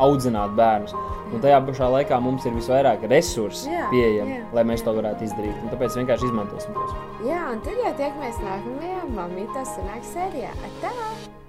S2: audzināt bērnus. Un tajā pašā laikā mums ir visvairāk resursi pieejami, lai mēs to varētu izdarīt. Un tāpēc vienkārši izmantosim tos.
S1: Jā, un tad jau tiekamies nākamajā mamītas sanāks sērijā. Atā!